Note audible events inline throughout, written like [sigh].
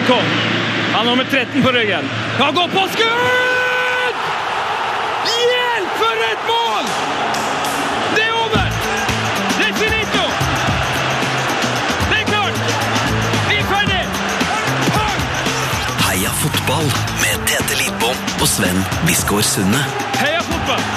Maikon. Han har nummer 13 på ryggen. Han går på skudd! Hjelp, for et mål! Det er over! Det er finito! Det er klart! Vi er ferdig! Heia fotball med Tete Lidbom og Sven Biskår Sunde.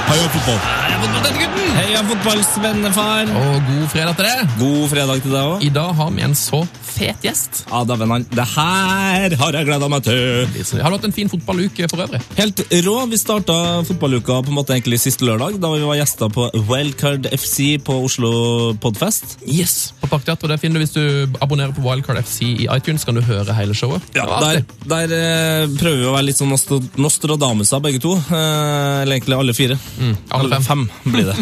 Heia fotball! Heia fotball. Dette gutten! Heia fotball, svennefar. Og god fredag til deg. God fredag til deg òg. I dag har vi en så fet gjest. Ja, da, han. Det her har jeg gleda meg til. Har du hatt en fin fotballuke for øvrig? Helt rå. Vi starta fotballuka på en måte egentlig siste lørdag, da vi var gjester på Wildcard FC på Oslo Podfest. Yes! På Parkteatret det finner du hvis du abonnerer på Wildcard FC i iTunes, kan du høre hele showet. Ja, der, der eh, prøver vi å være litt sånn Nostradamus av begge to. Eh, eller egentlig alle fire. Mm, alle fem. blir det.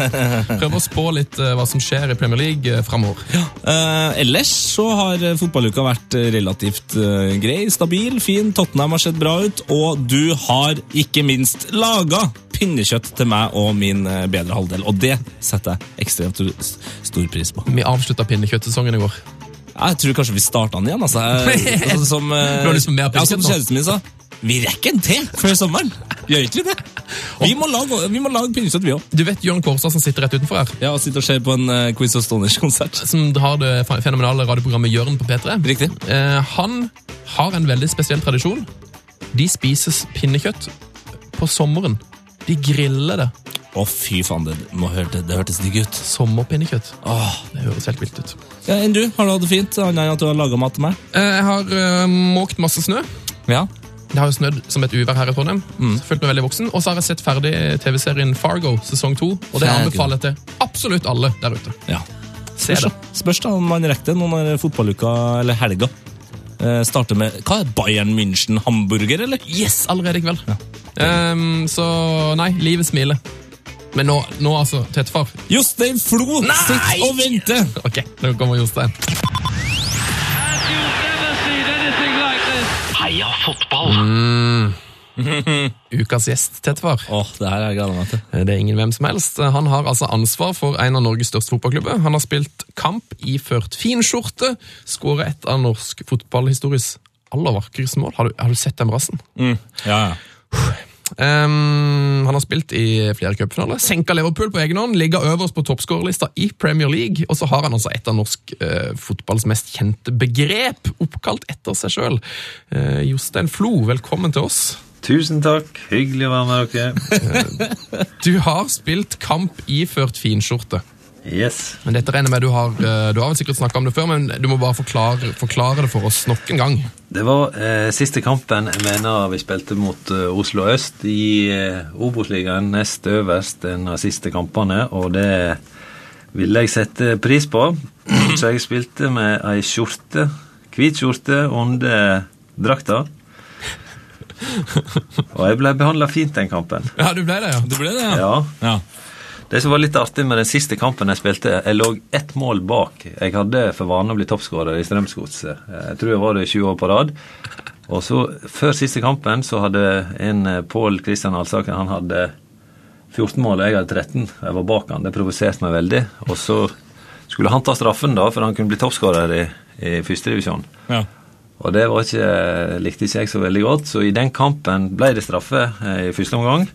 [laughs] Prøv å spå litt uh, hva som skjer i Premier League uh, framover. Eh, ellers så har fotballuka vært relativt grei, stabil, fin. Tottenham har sett bra ut, og du har ikke minst laga pinnekjøtt til meg og min bedre halvdel. Og det setter jeg ekstremt stor- stor pris på. Vi avslutta pinnekjøttsesongen i går. Jeg tror kanskje vi starta den igjen. altså. [laughs] Altså som, eh, Du har lyst på ja, som kjæresten min sa. Vi rekker en til før sommeren! Gjør ikke det? Vi må lage, vi må lage pinnekjøtt, vi òg. Du vet Jørn Kårstad som sitter rett utenfor her? Ja, og sitter og ser på en uh, Quiz of Stoners-konsert. Som har det fenomenale radioprogrammet Jørn på P3. Riktig. Eh, han har en veldig spesiell tradisjon. De spises pinnekjøtt på sommeren. De griller det. Å, fy faen, det, må hørte, det hørtes digg ut. Sommerpinnekjøtt. Oh. Det høres helt vilt ut. Ja, Enn du? Har du hatt det fint? Annet enn at du har laga mat til meg? Eh, Jeg har uh, måkt masse snø. Ja. Det har jo snødd som et uvær her i Trondheim. Følt meg veldig voksen. Og så har jeg sett ferdig TV-serien Fargo sesong to. Og det anbefaler jeg til absolutt alle der ute. ja. Se det. Spørs da om man rekker det nå når fotballuka, eller helga, eh, starter med Hva er Bayern München hamburger, eller? Yes, allerede i kveld. Ehm, så nei, livet smiler. Men nå, nå altså, tettfar. Jostein Flo sitter og venter! Ok, nå kommer Jostein. Heia fotball. [laughs] Ukas gjest, Tetvar. Oh, det her er meg til. Det er ingen hvem som helst. Han har altså ansvar for en av Norges største fotballklubber. Han har spilt kamp iført finskjorte, skåret et av norsk fotballhistories aller vakreste mål. Har du, har du sett den brassen? Ja, ja. Um, han har spilt i flere cupfinaler. Senka Liverpool på egen hånd, ligger øverst på toppskårerlista i Premier League. Og så har han altså et av norsk uh, fotballs mest kjente begrep, oppkalt etter seg sjøl. Jostein Flo, velkommen til oss. Tusen takk. Hyggelig å være med dere. [laughs] Du har spilt kamp iført finskjorte. Yes. Men dette regner med du har eh, Du har vel sikkert snakka om det før, men du må bare forklare, forklare det for oss nok en gang. Det var eh, siste kampen jeg mener vi spilte mot eh, Oslo øst i eh, Obos-ligaen, nest øverst en av siste kampene, og det ville jeg sette pris på. Så jeg spilte med ei skjorte, hvit skjorte under drakta. Og jeg ble behandla fint den kampen. Ja, du ble det, ja. Det ble det, ja. Ja. ja. Det som var litt artig med den siste kampen jeg spilte, jeg lå ett mål bak. Jeg hadde for vane å bli toppskårer i Strømsgodset. Jeg tror jeg var det 20 år på rad. Og så, før siste kampen, så hadde en eh, Pål Kristian Alsaker han hadde 14 mål, og jeg hadde 13. Jeg var bak han, Det provoserte meg veldig. Og så skulle han ta straffen, da, for han kunne bli toppskårer i, i førstedivisjon. ja. Og det var ikke, likte ikke jeg så veldig godt, så i den kampen ble det straffe eh, i første omgang.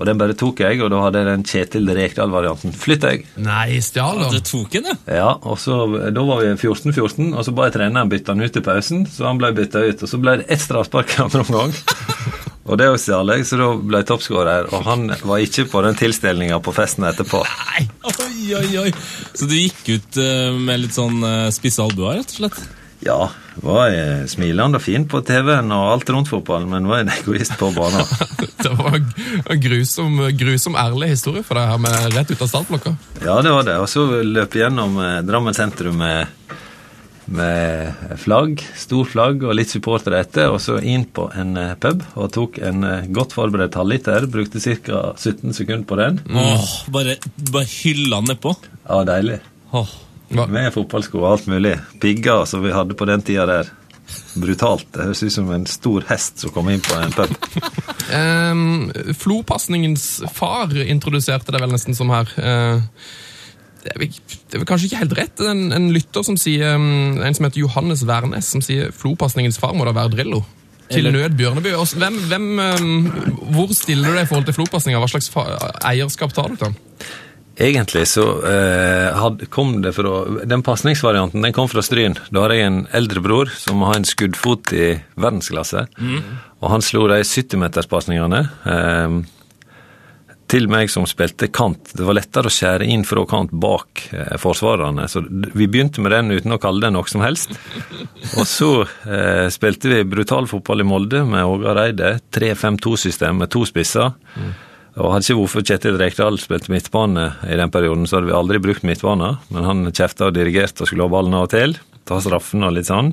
Og den bare tok jeg, og da hadde jeg den Kjetil Rekdal-varianten. Flytt deg! Nei, stjal Du han. tok den ja. Ja, og så, Da var vi 14-14, og så ba jeg treneren bytte han ut i pausen. Så han ble bytta ut, og så ble det ett straffespark i andre omgang. [laughs] og det stjal jeg, så da ble jeg toppskårer. Og han var ikke på den tilstelninga på festen etterpå. Nei, Oi, oi, oi. Så du gikk ut eh, med litt sånn uh, spisse albuer, rett og slett? Ja, var jeg smilende og fin på TV-en og alt rundt fotballen, men var en egoist på banen. [laughs] Det var en grusom, grusom ærlig historie for deg her med rett ut av startblokka. Ja, det var det. Og så løp jeg gjennom eh, Drammen sentrum med, med flagg, stor flagg og litt supportere etter, og så inn på en eh, pub og tok en eh, godt forberedt halvliter. Brukte ca. 17 sekunder på den. Åh, bare, bare hylla nedpå. Ja, deilig. Åh. Hva? Med fotballsko og alt mulig. Pigger som vi hadde på den tida der. Brutalt. Det høres ut som en stor hest som kom inn på en pub. [laughs] Um, Flopasningens far introduserte det vel nesten som her. Uh, det er, vel, det er vel kanskje ikke helt rett. En, en lytter som sier, um, en som heter Johannes Wærnes, som sier flopasningens far må da være Drillo. Til nød Bjørneby. Hvem, hvem, um, hvor stiller du deg i forhold til flopasninga? Hva slags fa eierskap tar du til den? Egentlig så eh, kom det fra Den pasningsvarianten den kom fra Stryn. Da har jeg en eldre bror som har en skuddfot i verdensklasse. Og han slo de 70-meterspasningene eh, til meg som spilte kant. Det var lettere å skjære inn fra kant bak eh, forsvarerne. Så vi begynte med den uten å kalle det noe som helst. Og så eh, spilte vi brutal fotball i Molde med Ågar Eide. 3-5-2-system med to spisser. Og hadde ikke hvorfor Kjetil Rekdal spilte midtbane i den perioden, så hadde vi aldri brukt midtbane. Men han kjefta og dirigerte og skulle ha ballen av og til. Ta straffen og litt sånn.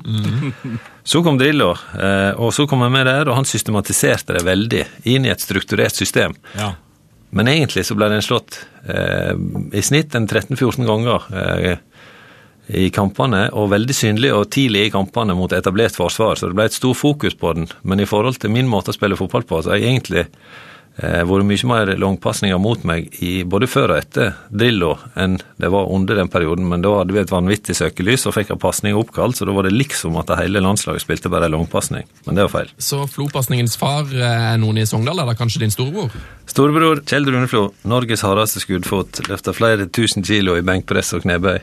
Så kom Drillo, eh, og så kom han med der, og han systematiserte det veldig inn i et strukturert system. Ja. Men egentlig så ble den slått eh, i snitt en 13-14 ganger eh, i kampene, og veldig synlig og tidlig i kampene mot etablert forsvar, så det ble et stor fokus på den. Men i forhold til min måte å spille fotball på, så har jeg egentlig vært mye mer langpasninger mot meg i både før og etter Drillo enn det var under den perioden, men da hadde vi et vanvittig søkelys og fikk en pasning oppkalt, så da var det liksom at det hele landslaget spilte bare en langpasning. Men det var feil. Så flopasningens far er noen i Sogndal, eller kanskje din storebror? Storebror Kjell Runeflo, Norges hardeste skuddfot, løfta flere tusen kilo i benkpress og knebøy.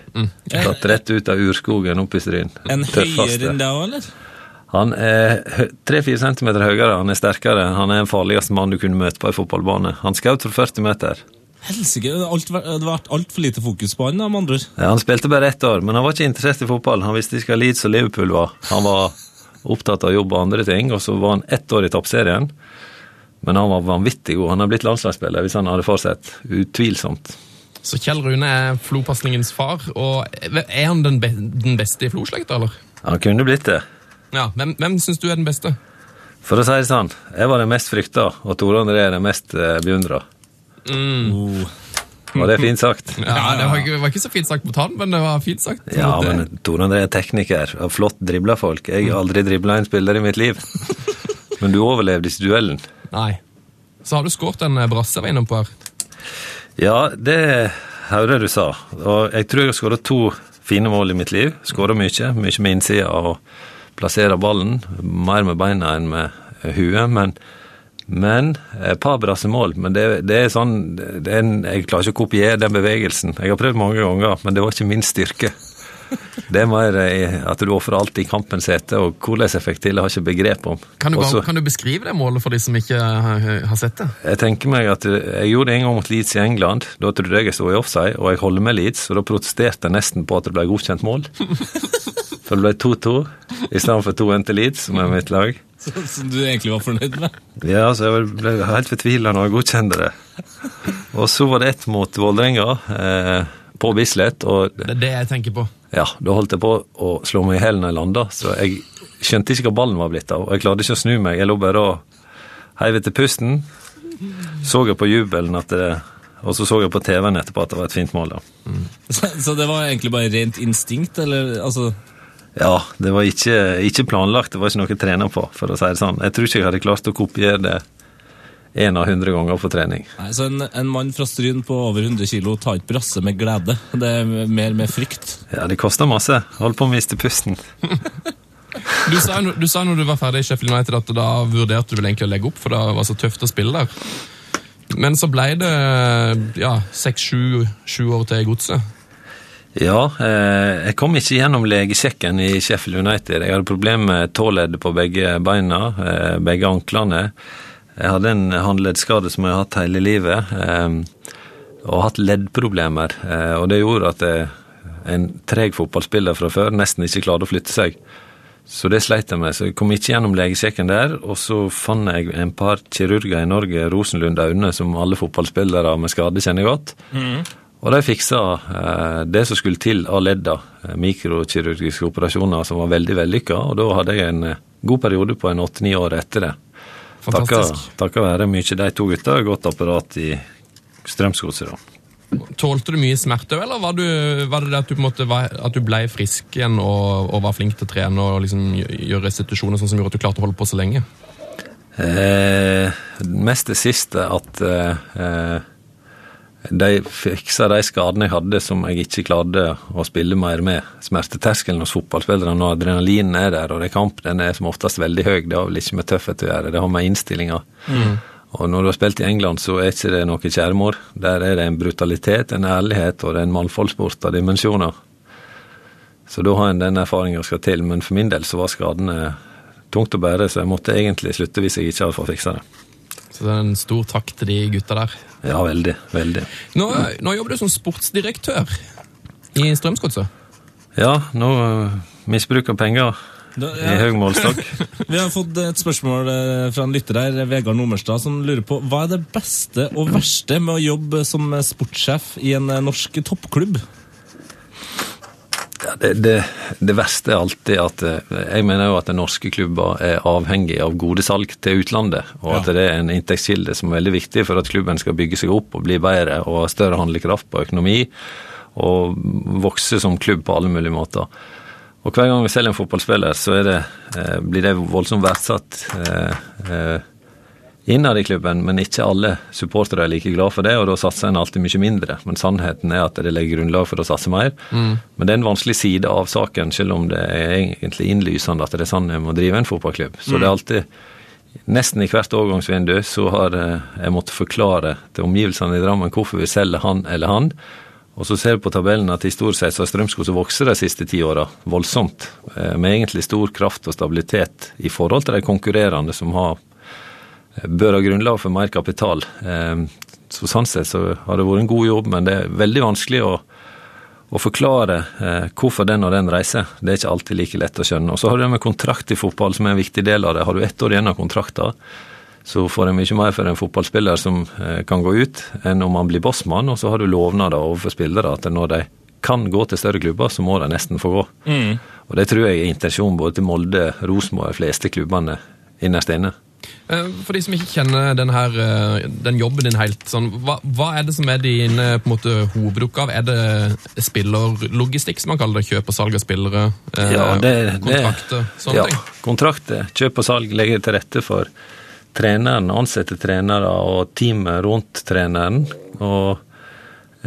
Tatt rett ut av urskogen opp i Stryn. En høyere enn deg òg, eller? Han er tre-fire centimeter høyere, han er sterkere. Han er den farligste mannen du kunne møte på en fotballbane. Han skjøt fra 40 meter. Helsike, det hadde vært- altfor lite fokus på han, da, med andre ord. Ja, han spilte bare ett år, men han var ikke interessert i fotball. Han visste ikke hva Leeds og Liverpool var. Han var opptatt av jobb og andre ting, og så var han ett år i toppserien. Men han var vanvittig god. Han hadde blitt landslagsspiller hvis han hadde fortsatt. Utvilsomt. Så Kjell Rune er flopasningens far, og er han den, beste i floslekta, eller? Han kunne blitt det. Ja, Hvem, hvem syns du er den beste? For å si det sånn, jeg var den mest frykta, og Tore André er den mest beundra. Mm. Oh. Og det er fint sagt. [laughs] Ja, Det var ikke, var ikke så fint sagt mot han, men det var fint sagt. Ja, det. men Tore André er tekniker og flott dribla folk. Jeg har aldri dribla en spiller i mitt liv. [laughs] Men du overlevde ikke duellen. Nei. Så har du skåret en eh, brasse jeg var innom på her. Ja, det hører du sa. Og jeg tror jeg har skåra to fine mål i mitt liv. Skåra mye. Mye med innsida og plassere ballen. Mer med beina enn med huet. Men, men et par brassemål. Men det, det er sånn det er en, Jeg klarer ikke å kopiere den bevegelsen. Jeg har prøvd mange ganger, men det var ikke min styrke. Det er mer eh, at du ofrer alt i kampens hete, og hvordan jeg fikk til, har jeg ikke begrep om. Kan du, Også- kan du beskrive det målet for de som ikke har, har sett det? jeg tenker meg at jeg gjorde det en gang mot Leeds i England. Da trodde jeg jeg sto i offside, og jeg holder med Leeds, og da protesterte jeg nesten på at det ble godkjent mål. [laughs] For det ble 2-2 i stedet for 2-1 til Leeds, som er mitt lag. Som du egentlig var fornøyd med? Ja, så jeg ble helt fortvila når jeg godkjente det. Og så var det ett mot Vålerenga, eh, på Bislett, og Det er det jeg tenker på. ja, da holdt jeg på å slå meg i hælen da jeg landa, så jeg skjønte ikke hva ballen var blitt av. Og jeg klarte ikke å snu meg, jeg lå bare og heiv etter pusten. Så jeg på jubelen at det Og så så jeg på TV-en etterpå at det var et fint mål, da. Så, så det var egentlig bare rent instinkt, eller altså Ja, det var ikke, ikke planlagt, det var ikke noe jeg trena på, for å si det sånn. Jeg tror ikke jeg hadde klart å kopiere det én av hundre ganger på trening. Nei, så en, en mann fra Stryn på over 100 kilo tar ikke brasse med glede. Det er mer med frykt. Ja, det koster masse. Holdt på å miste pusten. [laughs] Du sa, du sa når du var ferdig i Sheffield United at da vurderte du vel egentlig å legge opp, for det var så tøft å spille der. Men så ble det ja, seks-sju år til godset. Ja, eh, jeg kom ikke gjennom legesjekken i Sheffield United. Jeg hadde problemer med tåleddet på begge beina, eh, begge anklene. Jeg hadde en håndleddskade som jeg har hatt hele livet, eh, og hatt leddproblemer. Eh, og det gjorde at jeg, en treg fotballspiller fra før nesten ikke klarte å flytte seg. Så det sleit jeg med, så jeg kom ikke gjennom legesjekken der. Og så fant jeg en par kirurger i Norge, Rosenlund Aune, som alle fotballspillere med skade kjenner godt. Og de fiksa eh, det som skulle til av ledda, eh, mikrokirurgiske operasjoner som var veldig vellykka, og da hadde jeg en eh, god periode på en åtte-ni år etter det. Fantastisk. takka være mye de to gutta, godt apparat i Strømsgodset, da. Tålte du mye smerte, eller var, du, var det det at du, på en måte var, at du ble frisk igjen og, og var flink til å trene og liksom gjøre restitusjoner sånn som gjorde at du klarte å holde på så lenge? Eh, mest det siste at eh, eh, De fiksa de skadene jeg hadde som jeg ikke klarte å spille mer med. Smerteterskelen hos fotballspillere når adrenalinen er der, og det er kamp, den er som oftest veldig høy. Det har vel ikke med tøffhet å gjøre, det har med innstillinga. Og når du har spilt i England, så er ikke det noe kjærmor. Der er det en brutalitet, en ærlighet, og det er en mannfolksport av dimensjoner. Så da har en den erfaringa skal til, men for min del så var skadene tungt å bære, så jeg måtte egentlig slutte hvis jeg ikke hadde fått fiksa det. Så det er en stor takk til de gutta der. Ja, veldig. Veldig. Nå, nå jobber du som sportsdirektør i Strømsgodset. Ja, nå uh, misbruker penger Da, i høy målstokk. [laughs] Vi har fått et spørsmål eh, fra en lytter her, Vegard Nomerstad, som lurer på hva er det beste og verste med å jobbe som sportssjef i en eh, norsk toppklubb? Ja, det, det, det verste er alltid at eh, Jeg mener jo at norske klubber er avhengig av gode salg til utlandet, og at Ja. det er en inntektskilde som er veldig viktig for at klubben skal bygge seg opp og bli bedre og ha større handlekraft på økonomi og vokse som klubb på alle mulige måter. Og hver gang vi selger en fotballspiller, så det, eh, blir det voldsomt verdsatt eh, eh, innad i klubben, men ikke alle supportere er like glad for det, og da satser en alltid mye mindre. Men sannheten er at det legger grunnlag for å satse mer. Men det er en vanskelig side av saken, selv om det er egentlig innlysende at det er sånn en må drive en fotballklubb. Så det er alltid Nesten i hvert overgangsvindu så har eh, jeg måttet forklare til omgivelsene i Drammen hvorfor vi selger han eller han. Og så ser vi på tabellen at historisk sett så har Strømsgodset vokst de siste ti åra voldsomt. eh, Med egentlig stor kraft og stabilitet i forhold til de konkurrerende som har bør ha grunnlag for mer kapital. Eh, Så sånn sett så har det vært en god jobb, men det er veldig vanskelig å, å forklare eh, hvorfor den og den reiser. Det er ikke alltid like lett å skjønne. Og så har du det med kontrakt i fotball, som er en viktig del av det. Har du ett år igjen av kontrakta, så får en mye mer for en fotballspiller som eh, kan gå ut, enn om han blir bossmann, og så har du lovnader overfor spillere at når de kan gå til større klubber, så må de nesten få gå. Og det tror jeg er intensjonen både til Molde, Rosenborg og de fleste klubbene innerst inne. Eh, For de som ikke kjenner den, her, eh, den jobben din helt, sånn, hva, hva er det som er din eh, måte, hovedoppgave? Er det spillerlogistikk, som man kaller det? Kjøp og salg av spillere? Ja, det, kontrakter? det, Sånne ja, ting? Kontrakter, kjøp og salg legger til rette for treneren, ansette trenere og teamet rundt treneren. Og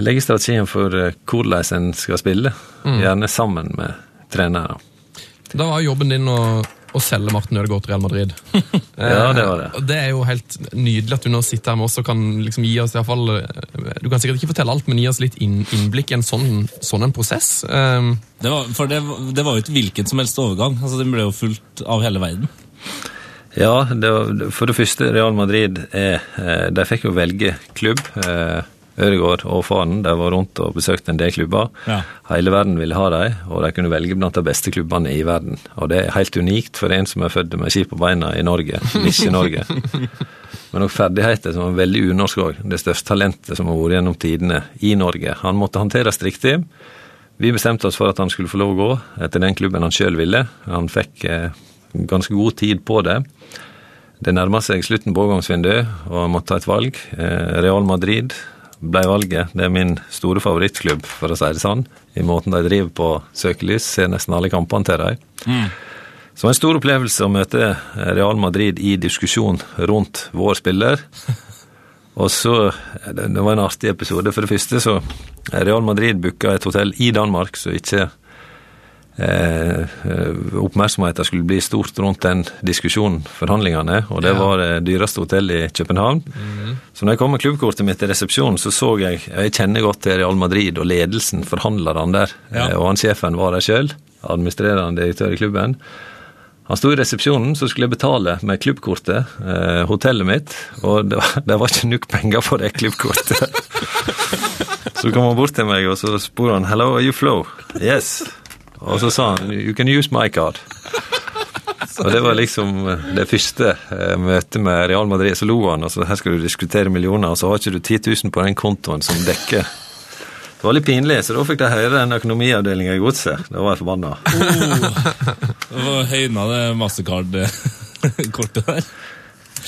legger strategien for hvordan en skal spille, Mm. gjerne sammen med trenere. Da var jobben din å, å selge Martin Ødegaard til Real Madrid. [laughs] Ja, det var det. Eh, og det er jo helt nydelig at du nå sitter her med oss og kan liksom gi oss i hvert fall, eh, Du kan sikkert ikke fortelle alt, men gi oss litt innblikk i en sånn, sånn en prosess. Eh, Det var, for det, det var jo ikke hvilken som helst overgang. altså Den ble jo fulgt av hele verden. Ja, det var, for det første, Real Madrid er De fikk jo velge klubb. eh, Ødegaard og faren de var rundt og besøkte en del klubber. Ja. Hele verden ville ha dem, og de kunne velge blant de beste klubbene i verden. Og det er helt unikt for en som er født med ski på beina i Norge, ikke i Norge. [laughs] Men òg ferdigheter som var veldig unorsk òg. Det største talentet som har vært gjennom tidene i Norge. Han måtte håndteres riktig. Vi bestemte oss for at han skulle få lov å gå etter den klubben han sjøl ville. Han fikk eh, ganske god tid på det. Det nærma seg slutten på overgangsvinduet, og han måtte ta et valg. Eh, Real Madrid ble valget. Det er min store favorittklubb, for å si det sånn. I måten de driver på søkelys. Ser nesten alle kampene til dem. Så det var en stor opplevelse å møte Real Madrid i diskusjon rundt vår spiller. [laughs] Og så, Det var en artig episode. For det første så Real Madrid booka et hotell i Danmark, så ikke oppmerksomheten skulle bli stort rundt den diskusjonen, forhandlingene, og det Ja. var det dyreste hotellet i København. Så når jeg kom med klubbkortet mitt til resepsjonen, så så jeg Jeg kjenner godt til Real Madrid og ledelsen, forhandlerne der, Ja. eh, og han sjefen var der sjøl, administrerende direktør i klubben. Han sto i resepsjonen, så skulle jeg betale med klubbkortet, eh, hotellet mitt, og det var, det var ikke nok penger på det klubbkortet. [laughs] så kom han bort til meg, og så spurte han 'Hello, are you Flo?' 'Yes'. Og så sa han 'You can use my card'. [laughs] Og det var liksom eh, det første eh, møtet med Real Madrid. Så lo han, og så her skal du diskutere millioner, og så har ikke du 10 000 på den kontoen som dekker Det var litt pinlig, så da fikk de høre den økonomiavdelinga i godset. Da var jeg forbanna. [laughs] Det var høyna det Mastercard-kortet der.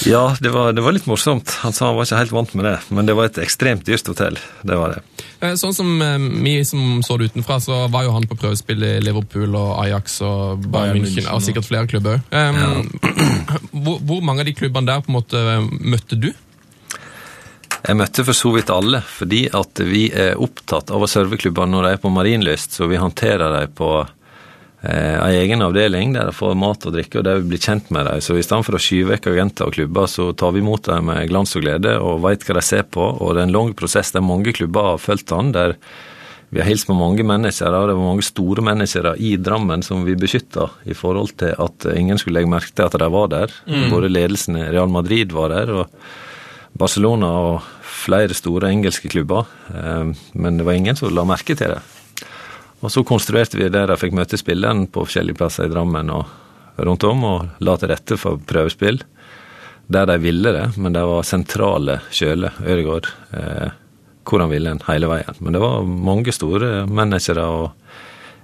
Ja, det var, det var litt morsomt. Han sa han var ikke helt vant med det, men det var et ekstremt dyrt hotell. Det var det. Eh, Sånn som eh, vi som så det utenfra, så var jo han på prøvespill i Liverpool og Ajax og Bayern München, og sikkert flere klubber. Um, [clears throat] hvor, hvor mange av de klubbene der på en måte møtte du? Jeg møtte for så vidt alle, fordi at vi er opptatt av å serve klubbene når de er på marinlyst, så vi håndterer dem på eh, en egen avdeling der de får mat og drikke, og der vi blir kjent med dem. Så i stedet for å skyve vekk agenter og klubber, så tar vi imot dem med glans og glede og veit hva de ser på. Og det er en lang prosess der mange klubber har fulgt han, der vi har hilst på mange mennesker, og det var mange store mennesker i Drammen som vi beskytta i forhold til at ingen skulle legge merke til at de var der. Både ledelsen i Real Madrid var der, og Barcelona og flere store engelske klubber. Eh, Men det var ingen som la merke til det. Og så konstruerte vi der de fikk møte spilleren på forskjellige plasser i Drammen og rundt om, og la til rette for prøvespill. Der de ville det, men de var sentrale Kjøle, Ødegaard, eh, hvor han ville en hele veien. Men det var mange store managere og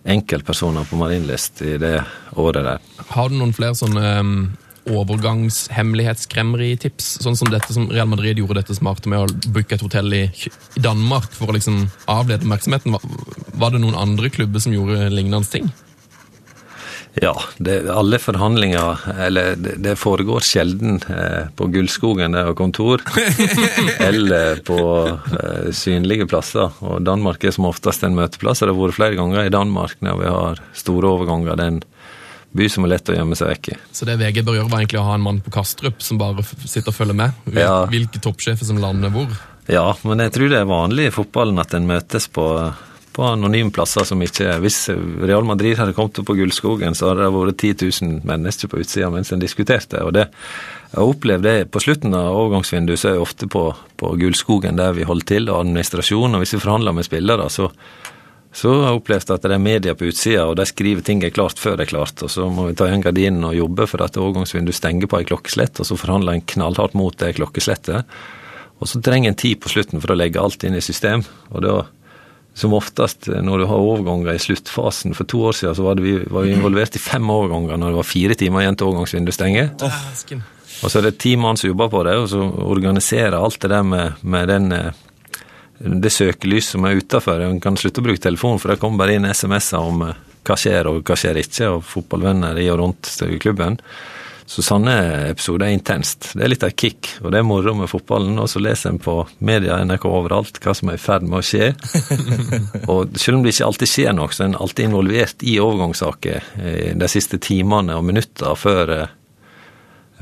enkeltpersoner på Marienlyst i det året der. Har du noen flere sånne um, overgangshemmelighetsskremmeritips? Sånn som dette som Real Madrid gjorde dette smarte med å booke et hotell i, i Danmark for å liksom avlede oppmerksomheten. Var, var det noen andre klubber som gjorde lignende ting? Ja, det, alle forhandlinger Eller det, det foregår sjelden eh, på Gullskogen og kontor, [laughs] eller på eh, synlige plasser. Og Danmark er som oftest en møteplass, det har vært flere ganger i Danmark når vi har store overganger. Det er en by som er lett å gjemme seg vekk i. Så det VG bør gjøre, var egentlig å ha en mann på Kastrup som bare sitter og følger med? Hvil, Ja. Hvilke toppsjefer som lander hvor? Ja, men jeg tror det er vanlig i fotballen at en møtes på, på anonyme plasser som ikke Hvis Real Madrid hadde kommet opp på Gullskogen, så hadde det vært 10 000 mennesker på utsida mens en diskuterte. og det jeg har opplevd det på slutten av overgangsvinduet, så er jeg ofte på, på Gullskogen der vi holder til, og administrasjon. Og hvis vi forhandler med spillere, så, så har jeg opplevd at det er media på utsida, og de skriver ting er klart før det er klart. Og så må vi ta igjen gardinene og jobbe for at overgangsvinduet stenger på ei klokkeslett, og så forhandler en knallhardt mot det klokkeslettet. Og så trenger en tid på slutten for å legge alt inn i system. Og da, som oftest når du har overganger i sluttfasen For to år siden så var, det vi, var vi involvert i fem overganger når det var fire timer igjen til overgangsvinduet stenger. Og så er det ti mann som jobber på det, og så organiserer alt det der med, med den eh, det søkelyset som er utafor. En kan slutte å bruke telefonen, for det kommer bare inn SMS-er om eh, hva skjer og hva skjer ikke, og fotballvenner i og rundt klubben. Så sånne episoder er intenst. Det er litt av kick, og det er moro med fotballen. Og så leser en på media, NRK overalt, hva som er i ferd med å skje. [laughs] og selv om det ikke alltid skjer noe, så er en alltid involvert i overgangssaker eh, de siste timene og minuttene før eh,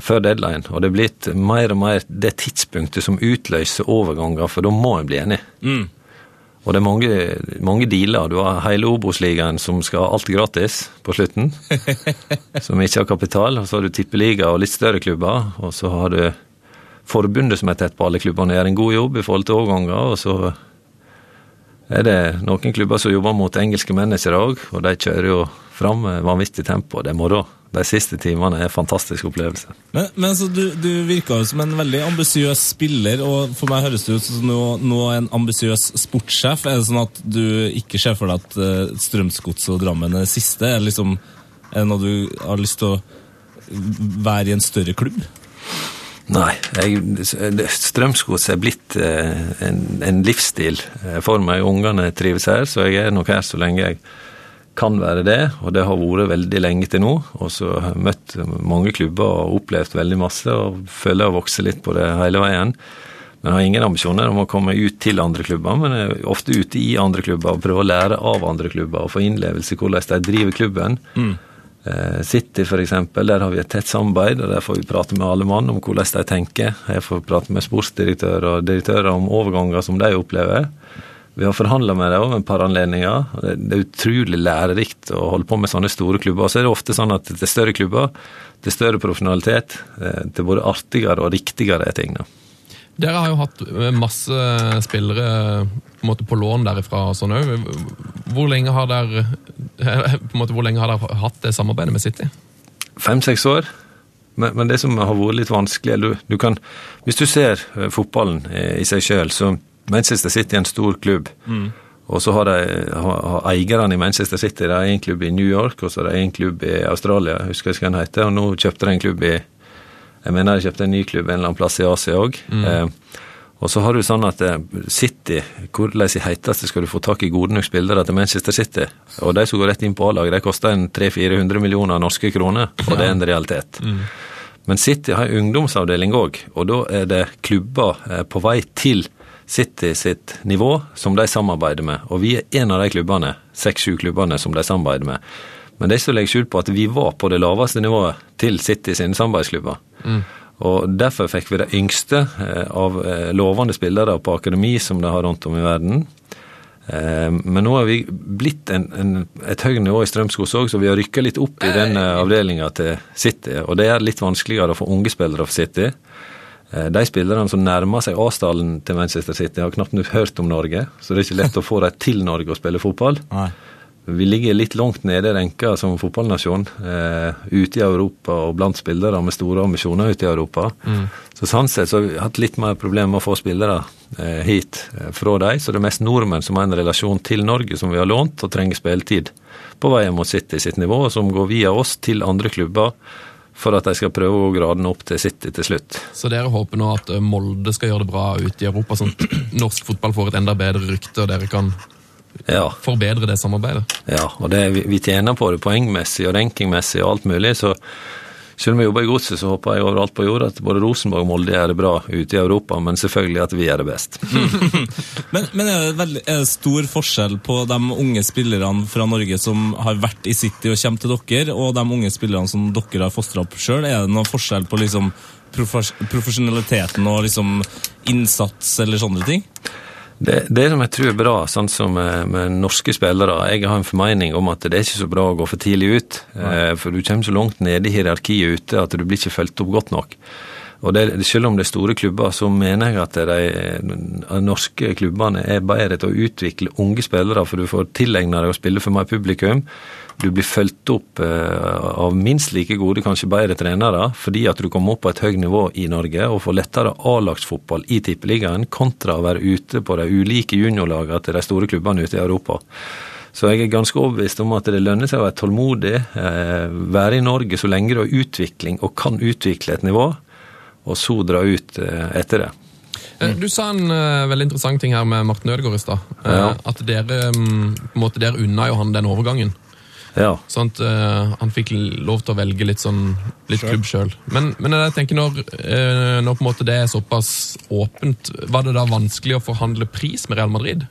før deadline, og det er blitt mer og mer det tidspunktet som utløser overganger, for da må en bli enig. Og det er mange, mange dealer. Du har hele Obos-ligaen som skal ha alt gratis på slutten. [laughs] som ikke har kapital. Og så har du tippeliga og litt større klubber. Og så har du forbundet som er tett på alle klubbene, gjør en god jobb i forhold til overganger. Og så er det noen klubber som jobber mot engelske mennesker òg, og de kjører jo fram med vanvittig tempo. Det er moro. De siste timene er en fantastisk opplevelse. Men, men så du, du virka jo som en veldig ambisiøs spiller, og for meg høres det ut som nå, en ambisiøs sportssjef. Er det sånn at du ikke ser for deg at uh, Strømsgodset og Drammen er det siste? Er det liksom, er det noe du har lyst til å være i en større klubb? Nei, Strømsgodset er blitt eh, en, en livsstil eh, for meg. Ungene trives her, så jeg er nok her så lenge jeg kan være det. Og det har vært veldig lenge til nå. Og så har jeg møtt mange klubber og opplevd veldig masse, og føler jeg har vokst litt på det hele veien. Men jeg har ingen ambisjoner om å komme ut til andre klubber, men jeg er ofte ute i andre klubber og prøver å lære av andre klubber og få innlevelse i hvordan de driver klubben. Mm. City for eksempel, der har vi et tett samarbeid, og der får vi prate med alle mann om hvordan de tenker. Jeg får prate med sportsdirektører og direktører om overganger som de opplever. Vi har forhandla med dem over et par anledninger. Det det er utrolig lærerikt å holde på med sånne store klubber. Så er det ofte sånn at til større klubber, til større profesjonalitet, det til både artigere og riktigere er ting. da. Dere har jo hatt eh, masse spillere på, måte på lån derifra og sånn òg. Hvor lenge har dere har dere hatt det samarbeidet med City? Fem-seks år. Men, men det som har vært litt vanskelig er du, du kan, Hvis du ser eh, fotballen i, i seg sjøl, så Manchester City er en stor klubb. Og så har, de, har, eierne i Manchester City de har en klubb i New York og så har de en klubb i Australia. jeg husker hva den heter, og Nå kjøpte de en klubb i Jeg mener de kjøpte en ny klubb en eller annen plass i Asia òg. Eh, og så har du sånn at eh, City, hvordan i heiteste skal du få tak i gode nok spillere til Manchester City? Og de som går rett inn på A-laget, de koster en 300-400 millioner norske kroner, og det er en realitet. Men City har en ungdomsavdeling òg, og da er det klubber eh, på vei til City sitt nivå som de samarbeider med. Og vi er en av de klubbene, seks-sju klubbene som de samarbeider med. Men det er ikke å legge skjul på at vi var på det laveste nivået til City sine samarbeidsklubber. Og Derfor fikk vi de yngste eh, av eh, lovende spillere på akademi som de har rundt om i verden. Eh, Men nå har vi blitt en, en, et høyt nivå i Strømskog òg, så vi har rykka litt opp i den avdelinga til City. Og det er litt vanskeligere å få unge spillere for City. Eh, De spillerne som nærmer seg avstanden til Manchester City, har knapt nok hørt om Norge. Så det er ikke lett å få dem til Norge og spille fotball. Nei. Vi ligger litt langt nede i renka som fotballnasjon, eh, ute i Europa og blant spillere med store ambisjoner ute i Europa. Så sånn sett så har vi hatt litt mer problemer med å få spillere eh, hit eh, fra dem. Så det er mest nordmenn som har en relasjon til Norge som vi har lånt og trenger spilletid på veien mot City sitt nivå, og som går via oss til andre klubber for at de skal prøve å gå graden opp til City til slutt. Så dere håper nå at eh, Molde skal gjøre det bra ute i Europa, sånn at [clears throat] norsk fotball får et enda bedre rykte, og dere kan Ja, forbedre det samarbeidet? ja og det, vi, vi tjener på det poengmessig og rankingmessig og alt mulig, så selv om vi jobber i godset, så håper jeg overalt på jorda at både Rosenborg og Molde gjør det bra ute i Europa, men selvfølgelig at vi gjør det best. [laughs] Men, men er, det veldig, er det stor forskjell på de unge spillerne fra Norge som har vært i City og kommer til dere, og de unge spillerne som dere har fostra opp sjøl? Er det noen forskjell på liksom profes profesjonaliteten og liksom innsats eller sånne ting? Det, det som jeg tror er bra, sånn som med, med norske spillere Jeg har en formening om at det er ikke så bra å gå for tidlig ut. Eh, for du kommer så langt ned i hierarkiet ute at du blir ikke fulgt opp godt nok. Og det, Selv om det er store klubber, så mener jeg at de de norske klubbene er bedre til å utvikle unge spillere, for du får tilegna deg å spille for mer publikum. Du blir fulgt opp eh, av minst like gode, kanskje bedre trenere, fordi at du kommer opp på et høyt nivå i Norge og får lettere A-lagsfotball i Tippeligaen, kontra å være ute på de ulike juniorlagene til de store klubbene ute i Europa. Så jeg er ganske overbevist om at det lønner seg å være tålmodig, eh, være i Norge så lenge du har utvikling og kan utvikle et nivå, og så dra ut eh, etter det. Mm. Du sa en uh, veldig interessant ting her med Martin Ødegaard i stad. Uh, Ja. At dere um, på en måte dere unna jo han den overgangen. Ja. Sånn at uh, han fikk lov til å velge litt sånn litt klubb sjøl. Men, men jeg tenker når, uh, når på en måte det er såpass åpent, var det da vanskelig å forhandle pris med Real Madrid?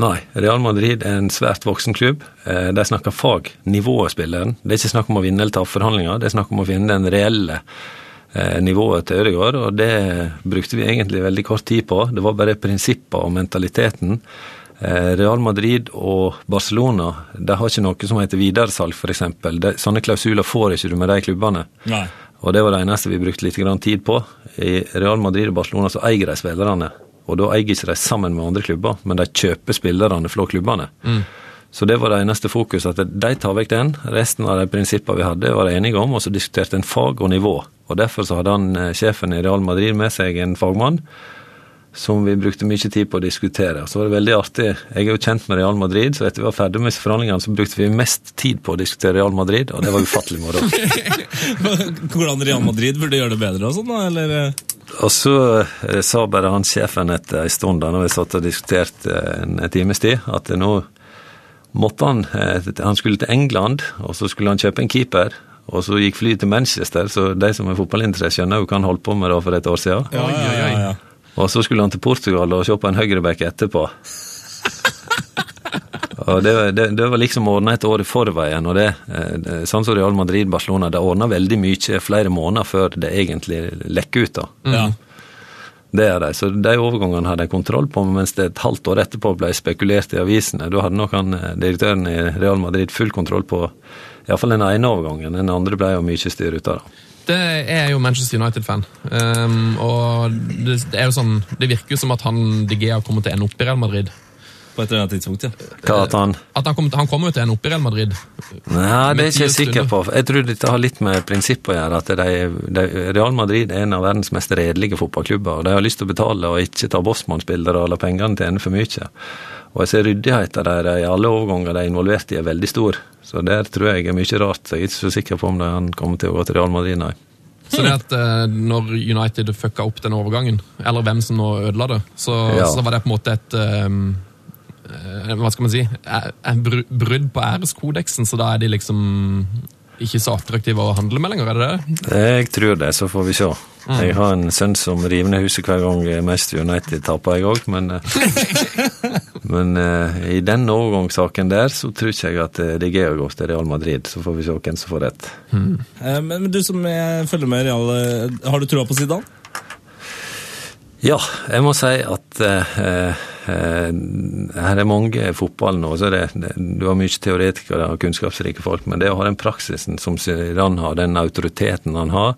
Nei, Real Madrid er en svært voksen klubb. Eh, De snakker fag, nivået spilleren. Det er ikke snakk om å vinne eller tape forhandlinger, det er snakk om å finne den reelle eh, nivået til Ødegaard, og det brukte vi egentlig veldig kort tid på. Det var bare prinsipper og mentaliteten. Eh, Real Madrid og Barcelona de har ikke noe som heter videresalg, f.eks. Sånne klausuler får ikke du med de klubbene. Nei. Og det var det eneste vi brukte litt tid på. I Real Madrid og Barcelona så eier de spillerne. Og da eier ikke de sammen med andre klubber, men de kjøper spillerne fra klubbene. Så det var det eneste fokus, at de tar vekk den. Resten av de prinsippene vi hadde, var de enige om, og så diskuterte en fag og nivå. Og derfor så hadde han, eh, sjefen i Real Madrid med seg en fagmann som vi brukte mye tid på å diskutere. Så var det veldig artig. Jeg er jo kjent med Real Madrid, så etter vi var ferdig med forhandlingene, så brukte vi mest tid på å diskutere Real Madrid, og det var ufattelig moro. [laughs] Hvordan Real Madrid burde gjøre det bedre og sånn, da? Eller? Og så eh, sa bare han sjefen etter en stund da når vi satt og diskuterte eh, en, en times tid, at nå måtte han eh, Han skulle til England, og så skulle han kjøpe en keeper. Og så gikk flyet til Manchester, så de som er fotballinteressert, skjønner jo hva han holdt på med da for et år siden. Ja, ja, ja, ja. Og så skulle han til Portugal og se på en høyreback etterpå. Og det, det, det var liksom ordna et år i forveien. og det, eh, det, Sånn som Real Madrid Barcelona, det ordna veldig mye flere måneder før det egentlig lekker ut. da. ja. Det er de. Så de overgangene hadde jeg kontroll på, mens det et halvt år etterpå ble spekulert i avisene. Da hadde nok han, eh, direktøren i Real Madrid full kontroll på iallfall den ene overgangen. Den andre ble jo mye styr ut av. da. Det er jo Manchester United-fan. Um, og det, det er jo sånn, det virker jo som at han De Gea kommer til å ende opp i Real Madrid. På et eller annet tidspunkt, ja. Hva at han At Han kommer, til- han kommer jo til å ende opp i Real Madrid. Nei, det er ikke jeg sikker på. Jeg tror dette har litt med prinsipp å gjøre. at de, de, Real Madrid er en av verdens mest redelige fotballklubber. og De har lyst til å betale og ikke ta bossmannsbilder og la pengene tjene for mye. Og jeg ser ryddigheten der i alle overganger de er involvert i, er veldig stor. Så der tror jeg er mye rart. Jeg er ikke så sikker på om han kommer til å gå til Real Madrid, nei. Så det at eh, når United fucka opp den overgangen, eller hvem som nå ødela det, så, Ja. så var det på en måte et um, Hva skal man si? eh, Brudd på æreskodeksen, så da er de liksom ikke så attraktive å handle med lenger, er det det? Jeg tror det, så får vi se. Jeg har en sønn som river ned huset hver gang Manchester United taper, jeg òg, men eh, [laughs] Men eh, i den overgangssaken der, så tror ikke jeg at det er å gå til Real Madrid. Så får vi se hvem som får rett. Eh, Men, men du som er, følger med Real, eh, har du troa på Zidane? Ja, jeg må si at eh, eh, her er mange i fotballen nå. så det, det, Du har mye teoretikere og kunnskapsrike folk, men det å ha den praksisen som Zidane har, den autoriteten han har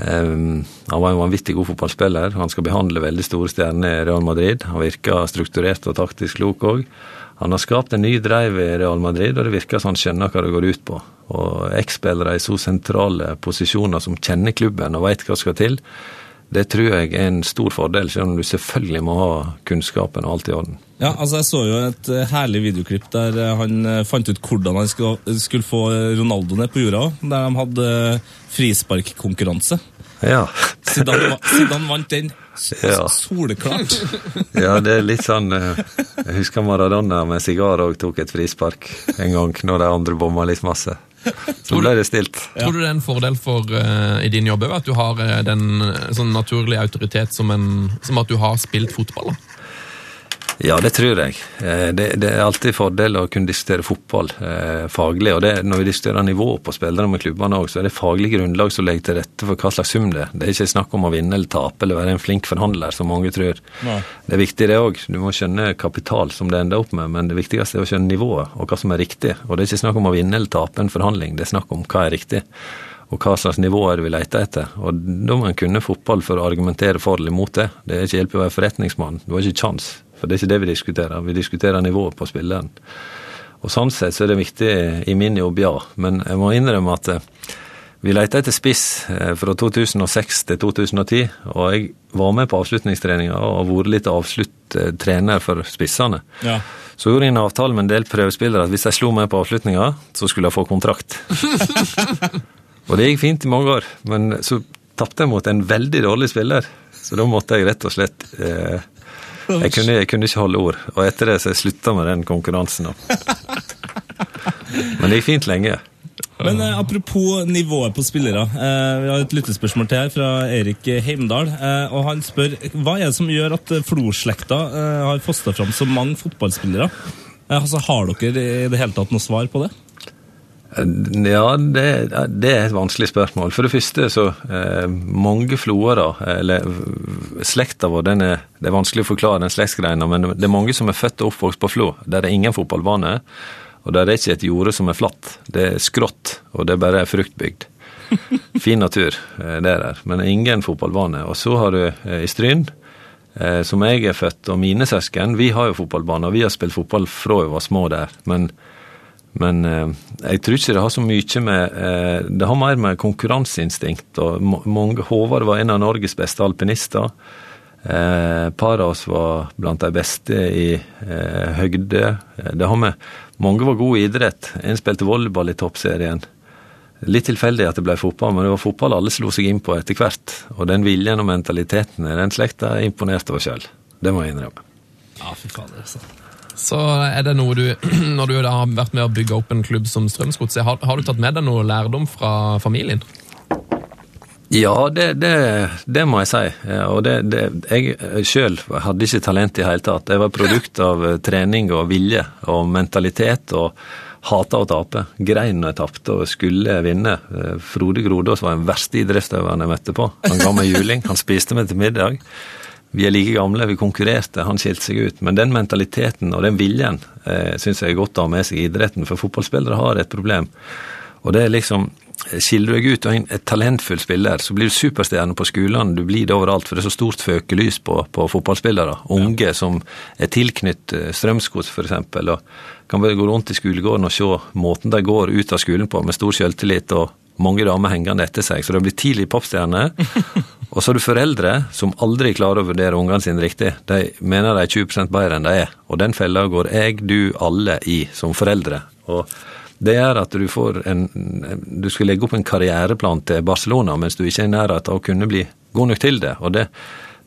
eh, Han var en vanvittig god fotballspiller. Han skal behandle veldig store stjerner i Real Madrid. Han virker strukturert og taktisk klok òg. Han har skapt en ny dreiv i Real Madrid, og det virker som han skjønner hva det går ut på. Og X-spillere i så sentrale posisjoner som kjenner klubben og veit hva skal til, det tror jeg er en stor fordel, selv om du selvfølgelig må ha kunnskapen og alt i orden. Ja, altså Jeg så jo et eh, herlig videoklipp der eh, han eh, fant ut hvordan han skulle, få Ronaldo ned på jorda. Der de hadde frisparkkonkurranse. Ja, Zidane, va- Zidane vant den Ja. soleklart. ja det er litt sånn Jeg husker Maradona med sigar og tok et frispark en gang når de andre bomma litt masse. Så ble det stilt. Tror du det er en fordel for, uh, i din jobb at du har eh, den eh, sånn naturlige autoritet som, en, som at du har spilt fotball? Da? Ja, det tror jeg. Eh, Det, det er alltid fordel å kunne diskutere fotball eh, faglig. og det, Når vi diskuterer nivået på spillere med klubbene òg, så er det faglig grunnlag som legger til rette for hva slags sum det er. Det er ikke snakk om å vinne eller tape eller være en flink forhandler, som mange tror. Nei. Det er viktig, det òg. Du må skjønne kapital som det ender opp med, men det viktigste er å skjønne nivået og hva som er riktig. Og det er ikke snakk om å vinne eller tape en forhandling, det er snakk om hva er riktig. Og hva slags nivå er det vi leter etter. Og da må en kunne fotball for å argumentere for eller imot det. Det er ikke hjelp å være forretningsmann. Du har ikke kjangs. For det er ikke det vi diskuterer. Vi diskuterer nivået på spilleren. Og sånn sett så er det viktig i min jobb, ja. Men jeg må innrømme at eh, vi leita etter spiss eh, fra 2006 til 2010, og jeg var med på avslutningstreninga og har vært litt avslutt eh, trener for spissene. Ja. Så gjorde jeg en avtale med en del prøvespillere at hvis de slo meg på avslutninga, så skulle jeg få kontrakt. [laughs] og det gikk fint i mange år, men så tapte jeg mot en veldig dårlig spiller. Så da måtte jeg rett og slett eh, jeg, kunne, jeg kunne ikke holde ord. Og etter det så jeg slutta med den konkurransen. [laughs] Men det gikk fint lenge. Men eh, apropos nivået på spillere. Eh, vi har et lyttespørsmål til her fra Erik Heimdal. Eh, og Han spør hva er det som gjør at Flo-slekta eh, har fosta fram så mange fotballspillere. Eh, altså, Har dere i det hele tatt noe svar på det? Ja, det, det er et vanskelig spørsmål. For det første så eh, mange florer, eller slekta vår, den er, det er vanskelig å forklare den slektsgreina, men det er mange som er født og oppvokst på Flo, der det er ingen fotballbane. Og der er ikke et jorde som er flatt. Det er skrått, og det er bare fruktbygd. [laughs] Fin natur, eh, det er der, men ingen fotballbane. Og så har du eh, i Stryn, eh, som jeg er født, og mine søsken, vi har jo fotballbane, og vi har spilt fotball fra vi var små der. men men eh, jeg tror ikke det har så mye med eh, Det har mer med konkurranseinstinkt. og mange, Håvard var en av Norges beste alpinister. Eh, par av oss var blant de beste i eh, høgde. Eh, Det har med Mange var gode i idrett. En spilte volleyball i toppserien. Litt tilfeldig at det ble fotball, men det var fotball alle slo seg inn på etter hvert. Og den viljen og mentaliteten i den slekta imponerte oss sjøl. Det må jeg innrømme. Ja, fy fader, altså. Så er det noe du, [clears throat] når du har vært med å bygge opp en klubb som Strømsgodset, har, har du tatt med deg noe lærdom fra familien? Ja, det, det, det må jeg si. Og det, det, jeg sjøl hadde ikke talent i hele tatt. Jeg var produkt av eh, trening og vilje og mentalitet og hata å tape. Grein når jeg tapte og skulle vinne. Eh, Frode Grodås var den verste idrettsutøveren jeg møtte på. Han ga meg juling, han spiste meg til middag. Vi er like gamle, vi konkurrerte, han skilte seg ut. Men den mentaliteten og den viljen eh, syns jeg er godt å ha med seg i idretten, for fotballspillere har et problem. Og det er liksom Skiller du deg ut og er en talentfull spiller, så blir du superstjerne på skolene. Du blir det overalt, for det er så stort føkelys på, på fotballspillere. Unge som er tilknyttet Strømsgods, f.eks. Og kan bare gå rundt i skolegården og se måten de går ut av skolen på, med stor selvtillit og mange damer hengende etter seg. Så de blir tidlig popstjerne. [laughs] og så har du foreldre som aldri klarer å vurdere ungene sine riktig. De mener de er 20 bedre enn de er. Og den fella går jeg, du, alle i som foreldre. Og det gjør at du får en Du skal legge opp en karriereplan til Barcelona mens du ikke er i nærheten av å kunne bli god nok til det. Og det,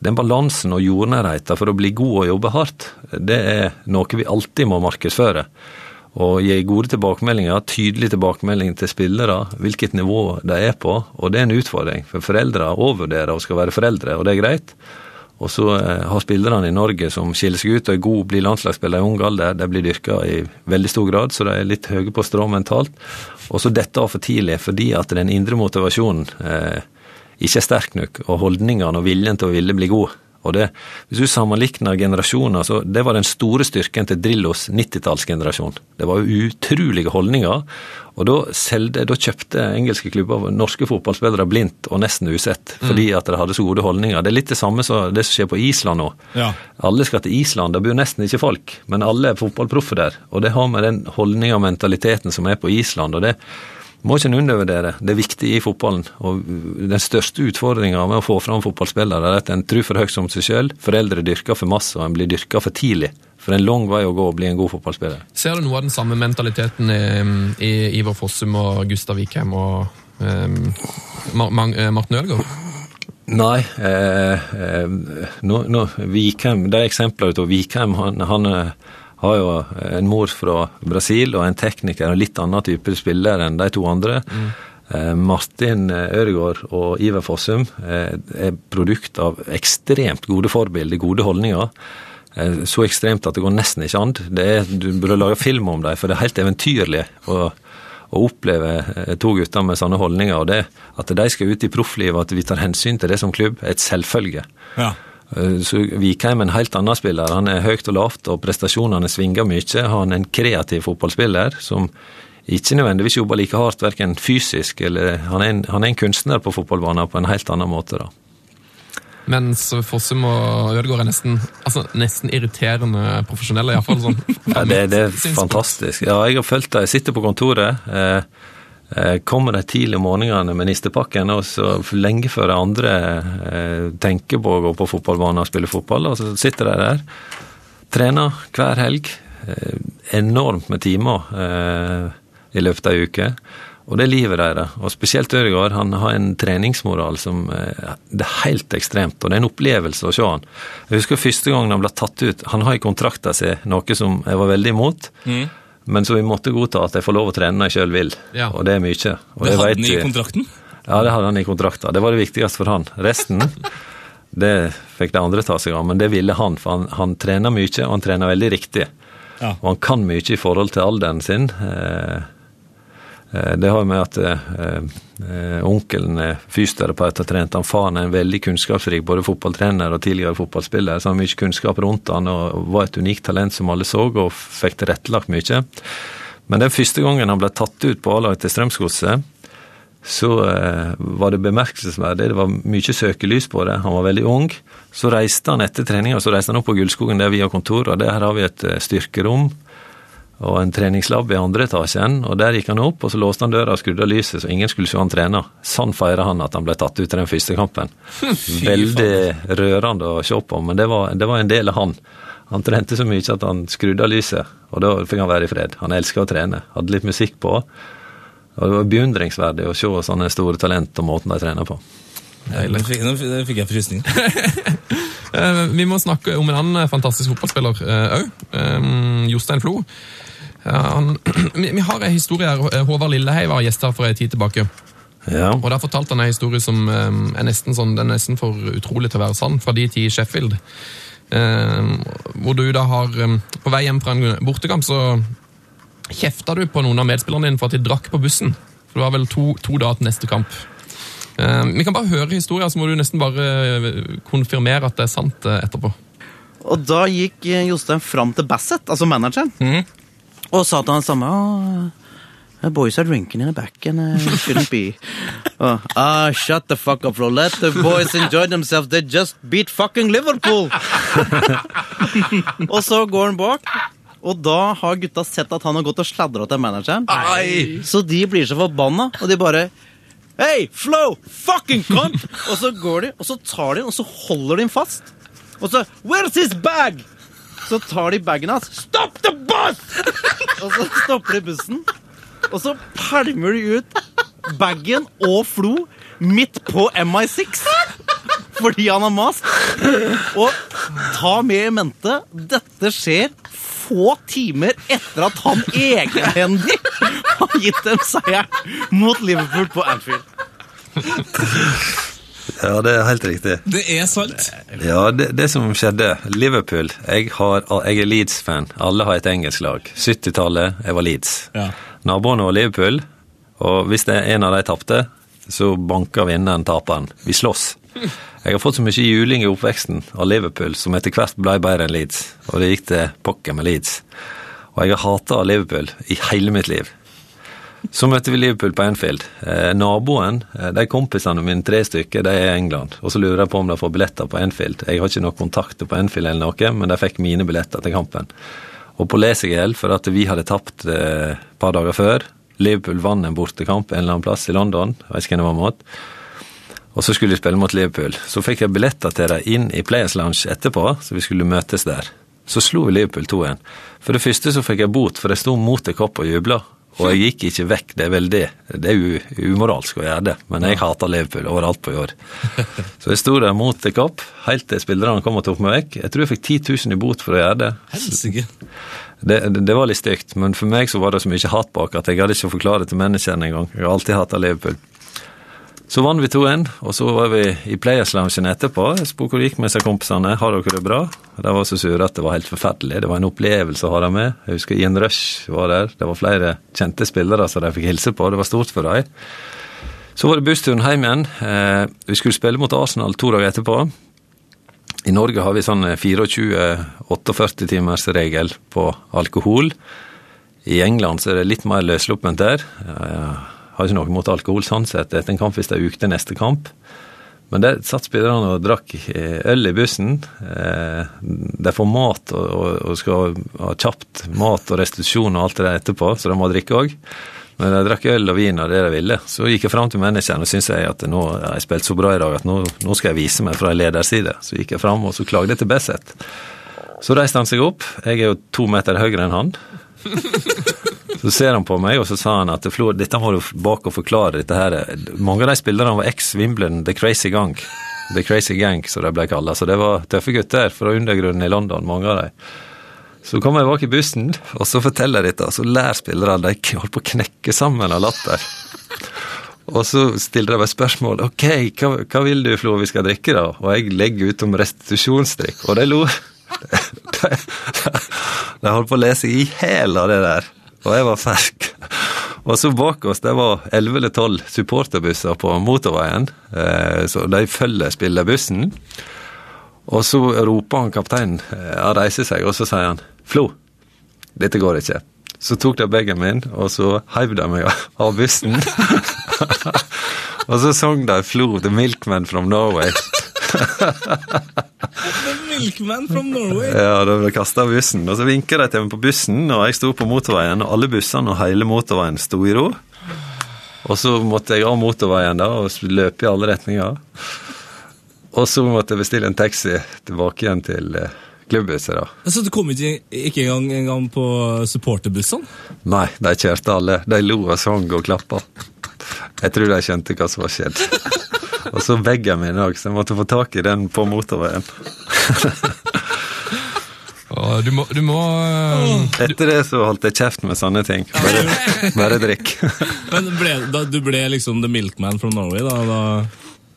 den balansen og jordnærheten for å bli god og jobbe hardt, det er noe vi alltid må markedsføre. Og gi gode tilbakemeldinger, tydelige tilbakemeldinger til spillere, hvilket nivå de er på. Og det er en utfordring, for foreldre overvurderer og skal være foreldre, og det er greit. Og så eh, har spillerne i Norge som skiller seg ut og er gode, blir landslagsspillere i ung alder. De blir dyrka i veldig stor grad, så de er litt høye på strå mentalt. Og så dette av for tidlig, fordi at den indre motivasjonen eh, ikke er sterk nok, og holdningene og viljen til å ville bli god. Og det, Hvis du sammenligner generasjoner, så det var den store styrken til Drillos 90-tallsgenerasjon. Det var jo utrolige holdninger. Og da, selde, da kjøpte engelske klubber norske fotballspillere blindt og nesten usett, fordi at de hadde så gode holdninger. Det er litt det samme som det som skjer på Island nå. Ja. Alle skal til Island, det bor nesten ikke folk, men alle er fotballproffe der. Og det har med den holdninga og mentaliteten som er på Island. og det må ikke undervurdere. Det er viktig i fotballen. Og den største utfordringa med å få fram fotballspillere er at en tror for høyt om seg sjøl. Foreldre dyrker for masse, og en blir dyrka for tidlig. For det er en lang vei å gå og bli en god fotballspiller. Ser du noe av den samme mentaliteten i, i Ivar Fossum og Gustav Vikheim og um, Martin Ødegaard? Nei. Eh, eh, no, no, Vikheim, De eksemplene av Vikheim han, han har jo en mor fra Brasil og en tekniker og litt annen type spiller enn de to andre. Mm. Martin Ødegaard og Iver Fossum er produkt av ekstremt gode forbilder, gode holdninger. Så ekstremt at det går nesten ikke an. Er, du burde lage film om dem, for det er helt eventyrlig å, å oppleve to gutter med sånne holdninger. Og det at de skal ut i profflivet, at vi tar hensyn til det som klubb, er et selvfølge. Ja. Eh, så Vikheim er en helt annen spiller. Han er høyt og lavt, og prestasjonene svinger mye. Han er en kreativ fotballspiller som ikke nødvendigvis jobber like hardt, verken fysisk eller han er, en, han er en kunstner på fotballbanen på en helt annen måte. da. Mens Fossum og Ødegaard er nesten, altså, nesten irriterende profesjonelle. I hvert fall, sånn. [laughs] ja, det, det er fantastisk. Ja, jeg har følt det. Jeg sitter på kontoret. Eh, kommer de tidlig om morgenene med nistepakken, og så lenge før de andre eh, tenker på å gå på fotballbanen og spille fotball, og så sitter de der. Trener hver helg. Eh, enormt med timer i løpet av ei uke. Og det er livet deres. Og spesielt Ødegaard. Han har en treningsmoral som Det er helt ekstremt, og det er en opplevelse å se han. Jeg husker første gangen han ble tatt ut. Han har i kontrakta si noe som jeg var veldig imot. Mm. Men så vi måtte godta at jeg får lov å trene når jeg sjøl vil, ja. og det er mye. Og det hadde han i kontrakten? Ja, det hadde han i kontrakten. Det var det viktigste for han. Resten [laughs] det fikk de andre ta seg av, men det ville han. For han, han trener mye, og han trener veldig riktig. Ja. Og han kan mye i forhold til alderen sin. Eh, det har med at eh, eh, onkelen er fysioterapeut og trent han. Faren er en veldig kunnskapsrik både fotballtrener og tidligere fotballspiller, så han har mye kunnskap rundt han og var et unikt talent som alle så, og fikk tilrettelagt mye. Men den første gangen han ble tatt ut på A-laget til Strømsgodset, så eh, var det bemerkelsesverdig. Det var mye søkelys på det. Han var veldig ung. Så reiste han etter treninga så reiste han opp på Gullskogen der vi har kontor, og der har vi et styrkerom og en treningslab i andre etasjen. og Der gikk han opp, og så låste han døra og skrudde av lyset, så ingen skulle se han trene. Sånn feira han at han ble tatt ut i den første kampen. Veldig rørende å se på, men det var, det var, en del av han. Han trente så mye at han skrudde av lyset, og da fikk han være i fred. Han elska å trene. Hadde litt musikk på. Og det var beundringsverdig å se sånne store talent og måten de trener på. Nå fikk, nå fikk jeg frysninger. [laughs] Eh, vi må snakke om en annen fantastisk fotballspiller òg. Eh, Jostein Flo. Han, [clears throat] vi har en historie her. Håvard Lillehei var gjest her for en tid tilbake. Ja. Og Der fortalte han en historie som er nesten, sånn, er nesten for utrolig til å være sann, fra de tid i Sheffield. hvor du da har På vei hjem fra en bortekamp så kjefta du på noen av medspillerne dine for at de drakk på bussen. For Det var vel to, to dager til neste kamp. Vi kan bare høre historien, så må du nesten bare konfirmere at det er sant etterpå. Og da gikk Jostein fram til Bassett, altså manageren, mm. Og sa til han samme The Boys are drinking in the back and uh, shouldn't be. Oh, ah, shut the fuck up, bro. Let the boys enjoy themselves. They just beat fucking Liverpool! og så går han bak, og da har gutta sett at han har gått og sladra til manageren. Ai. Så de blir så forbanna, og de bare Hey, Flo! Fucking cunt! [laughs] og så går de, og så tar de og så holder de den fast. Og så Where's his bag? Så tar de bagen hans. Stopp the bus! [laughs] Og så stopper de bussen. Og så pælmer de ut bagen og Flo midt på MI6 fordi han har mast. Og ta med i mente dette skjer få timer etter at han egenhendig har gitt dem seieren mot Liverpool på Anfield. Ja, det er helt riktig. Det er sant. Ja, det, det som skjedde Liverpool Jeg, har, jeg er Leeds-fan. Alle har et engelsk lag. 70-tallet, jeg var Leeds. Ja. Naboene var Liverpool, og hvis det er en av de tapte, så banker vinneren taperen. Vi slåss. Jeg har fått så mye juling i oppveksten av Liverpool, som etter hvert ble bedre enn Leeds. Og det gikk til pokker med Leeds. Og jeg har hata Liverpool i hele mitt liv. Så møtte vi Liverpool på Anfield. Eh, naboen, eh, de kompisene mine, tre stykker, de er i England. Og så lurer jeg på om de får billetter på Anfield. Jeg har ikke noen kontakter på Anfield eller noe, men de fikk mine billetter til kampen. Og på lesegjeld for at vi hadde tapt eh, et par dager før. Liverpool vant en bortekamp en eller annen plass i London. Jeg vet ikke hvem det var. Og så skulle de spille mot Liverpool. Så fikk jeg billetter til dem inn i Players Lounge etterpå, så vi skulle møtes der. Så slo vi Liverpool 2-1. For det første så fikk jeg bot, for jeg sto mot en kopp og jubla. Og jeg gikk ikke vekk. Det er vel det Det er jo umoralsk å gjøre det, men jeg hater Liverpool overalt på jord. [laughs] Så jeg sto der mot en kopp, helt til spillerne kom og tok meg vekk. Jeg tror jeg fikk 10 000 i bot for å gjøre det. Helsike. Det, det, det var litt stygt, men for meg så var det så mye hat bak at jeg hadde ikke forklart det til menneskene engang. Jeg har alltid hata Liverpool. Så vant vi 2-1, og så var vi i Players Loungen etterpå. Jeg spurte hvor det gikk med seg kompisene. Har dere det bra? De var så sure at det var helt forferdelig. Det var en opplevelse å ha dem med. Jeg husker Ian Rush var der. Det var flere kjente spillere som de fikk hilse på. Det var stort for dem. Så var det bussturen hjem igjen. Eh, vi skulle spille mot Arsenal to dager etterpå. I Norge har vi sånn 24-48 timers regel på alkohol. I England så er det litt mer løssluppent der. Har ikke noe mot alkohol sånn sett etter en kamp hvis det er uke til neste kamp. Men der satt spillerne og drakk øl i bussen. De får mat og skal ha kjapt mat og restitusjon og alt det der etterpå, så de må drikke òg. Men de drakk øl og vin og det de ville. Så gikk jeg fram til manageren og syntes jeg at nå har jeg spilt så bra i dag at nå, nå skal jeg vise meg fra en lederside. Så gikk jeg fram og så klagde jeg til Besset. Så reiste han seg opp. Jeg er jo to meter høyere enn han. [laughs] Så ser han på meg, og så sa han at Flo, dette må du bak og forklare. dette her. Mange av de spillerne var eks-Wimbledon, The Crazy Gang. The Crazy Gang, som de ble kalla. Så det var tøffe gutter fra undergrunnen i London, mange av dem. Så kommer jeg bak i bussen, og så forteller jeg dette, og så lærer spillerne. De holdt på å knekke sammen av latter. Og så stiller de meg spørsmål. Ok, hva, hva vil du, Flo, vi skal drikke, da? Og jeg legger ut om restitusjonsdrikk, og de lo. [laughs] De, de, holdt på å lese i hæl av det der og jeg var fersk. Og så bak oss det var elleve eller tolv supporterbusser på motorveien. Så de følger spillerbussen. Og så roper han kapteinen, han reiser seg, og så sier han 'Flo, dette går ikke'. Så tok de bagen min, og så heiv de meg av bussen. [laughs] og så sang de 'Flo, the milkman from Norway'. [laughs] [laughs] Milkman from Norway. Ja, da ble kasta av bussen. Og så vinka de til meg på bussen, og jeg sto på motorveien, og alle bussene og hele motorveien sto i ro. Og så måtte jeg av motorveien da, og løpe i alle retninger. Og så måtte jeg bestille en taxi tilbake igjen til eh, klubbhuset, da. Så du kom ikke, ikke engang, engang på supporterbussene? Nei, de kjørte alle. De lo og sang og klappa. Jeg tror de skjønte hva som var skjedd. Og så bagen min òg, så jeg måtte få tak i den på motorveien. Du må, du må eh, Etter det så holdt jeg kjeft med sånne ting. Bare, bare drikk. [laughs] Men ble, da, du ble liksom the milkman from Norway, da? da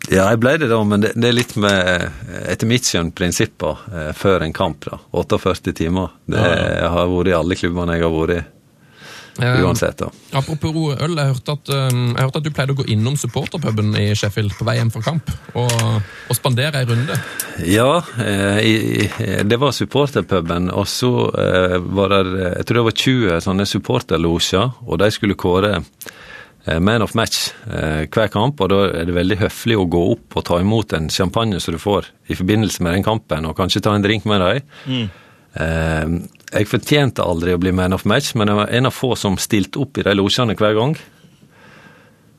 Ja, jeg ble det da, men det, det er litt med, etter mitt skjønn, prinsipper eh, før en kamp. da. 48 timer. Det jeg har vært i alle klubbene jeg har vært i. eh, Uansett, da. Apropos øl, jeg hørte, at, eh, jeg hørte at du pleide å gå innom supporterpuben i Sheffield på vei hjem fra kamp og, og spandere ei runde. Ja, eh, det var supporterpuben, og så eh, var det Jeg tror det var 20 sånne supporterlosjer, og de skulle kåre eh, man of match eh, hver kamp, og da er det veldig høflig å gå opp og ta imot en champagne som du får i forbindelse med den kampen, og kanskje ta en drink med dem. Eh, jeg fortjente aldri å bli man of match, men jeg var en av få som stilte opp i de losjene hver gang.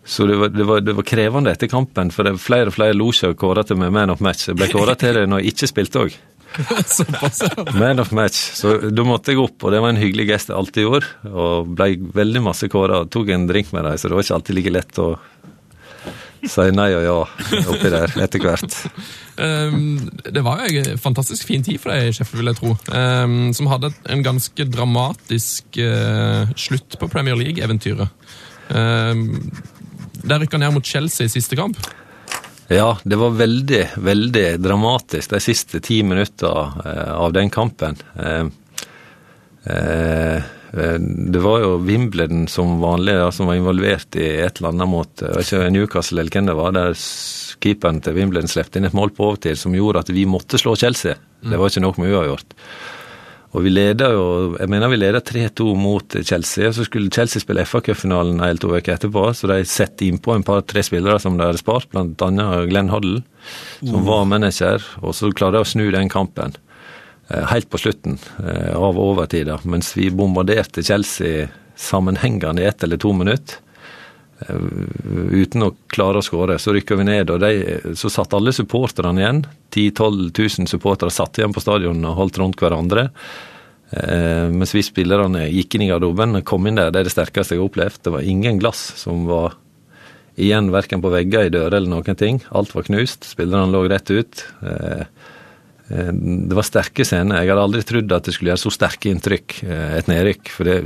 Så det var, det, var, det var krevende etter kampen, for det var flere og flere losjer kåra til meg man of match. Jeg ble kåra til det når jeg ikke spilte òg. [laughs] Man of match. Så da måtte jeg opp, og det var en hyggelig gest jeg alltid gjorde. Og ble veldig masse kåra. Tok en drink med dem, så det var ikke alltid like lett å si nei og ja oppi der etter hvert. Um, det var jo en fantastisk fin tid for deg, Sheffield, vil jeg tro. Um, som hadde en ganske dramatisk uh, slutt på Premier League-eventyret. Um, der rykka ned mot Chelsea i siste kamp. Ja, det var veldig, veldig dramatisk de siste ti minutter eh, av den kampen. Eh, eh, det var jo Wimbledon som vanlig da, som var involvert i et eller annet mot ikke Newcastle eller hvem det var, der keeperen til Wimbledon slepte inn et mål på overtid som gjorde at vi måtte slå Chelsea. Det var ikke noe vi uavgjort. gjort. Og vi leda jo Jeg mener vi leda 3-2 mot Chelsea, og så skulle Chelsea spille FA-cupfinalen en to uker etterpå, så de setter innpå en par-tre spillere som de hadde spart, annet Glenn Hoddle, som var manager, og så klarer de å snu den kampen. Eh, Helt på slutten eh, av overtida, mens vi bombarderte Chelsea sammenhengende i ett eller to minutter. eh, Uten å klare å skåre. Så rykka vi ned, og de, så satt alle supporterne igjen. 10 000-12 000 supportere satt igjen på stadionet og holdt rundt hverandre. Mens vi spillerne gikk inn i garderoben. Kom inn der, det er det sterkeste jeg har opplevd. Det var ingen glass som var igjen verken på vegger, i dører eller noen ting. Alt var knust. Spillerne lå rett ut. Eh, det var sterke scener. Jeg hadde aldri trodd at det skulle gjøre så sterke inntrykk, eh, et nedrykk. For det,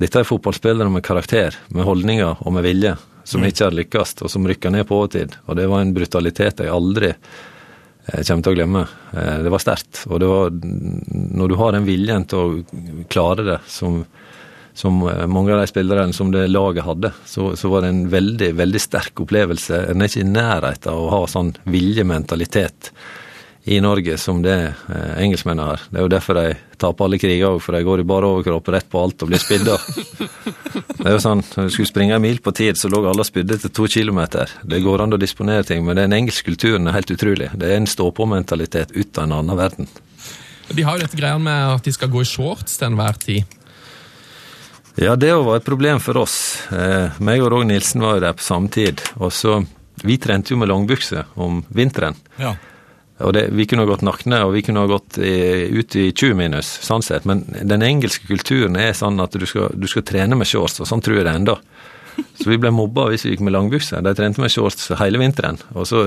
dette er fotballspillere med karakter, med holdninger og med vilje, som ikke hadde lykkes, og som rykka ned på overtid. Og det var en brutalitet jeg aldri kommer til å glemme. Eh, Det var sterkt. Og det var når du har den viljen til å klare det, som, som eh, mange av de spillerne som det laget hadde, så, så var det en veldig, veldig sterk opplevelse. En er ikke i nærheten av å ha sånn viljementalitet i Norge som det eh, engelskmennene har. Det er jo derfor de taper alle kriger òg, for de går i bare overkropp rett på alt og blir spydda. [laughs] Det er jo sånn, Når du skulle springe en mil på tid, så lå alle spydde til to kilometer. Det går an å disponere ting, men den engelske kulturen er helt utrolig. Det er en stå-på-mentalitet ut av en annen verden. De har jo dette greia med at de skal gå i shorts til enhver tid. Ja, det var et problem for oss. Eh, meg og Rog Nilsen var jo der på samme tid. Og så, Vi trente jo med langbukse om vinteren. Ja. Og det, Vi kunne ha gått nakne, og vi kunne ha gått i, ut i 20 minus, sånn sett. Men den engelske kulturen er sånn at du skal, du skal trene med shorts, og sånn tror jeg det ennå. Så vi ble mobba hvis vi gikk med langbukser. De trente med shorts hele vinteren. Og så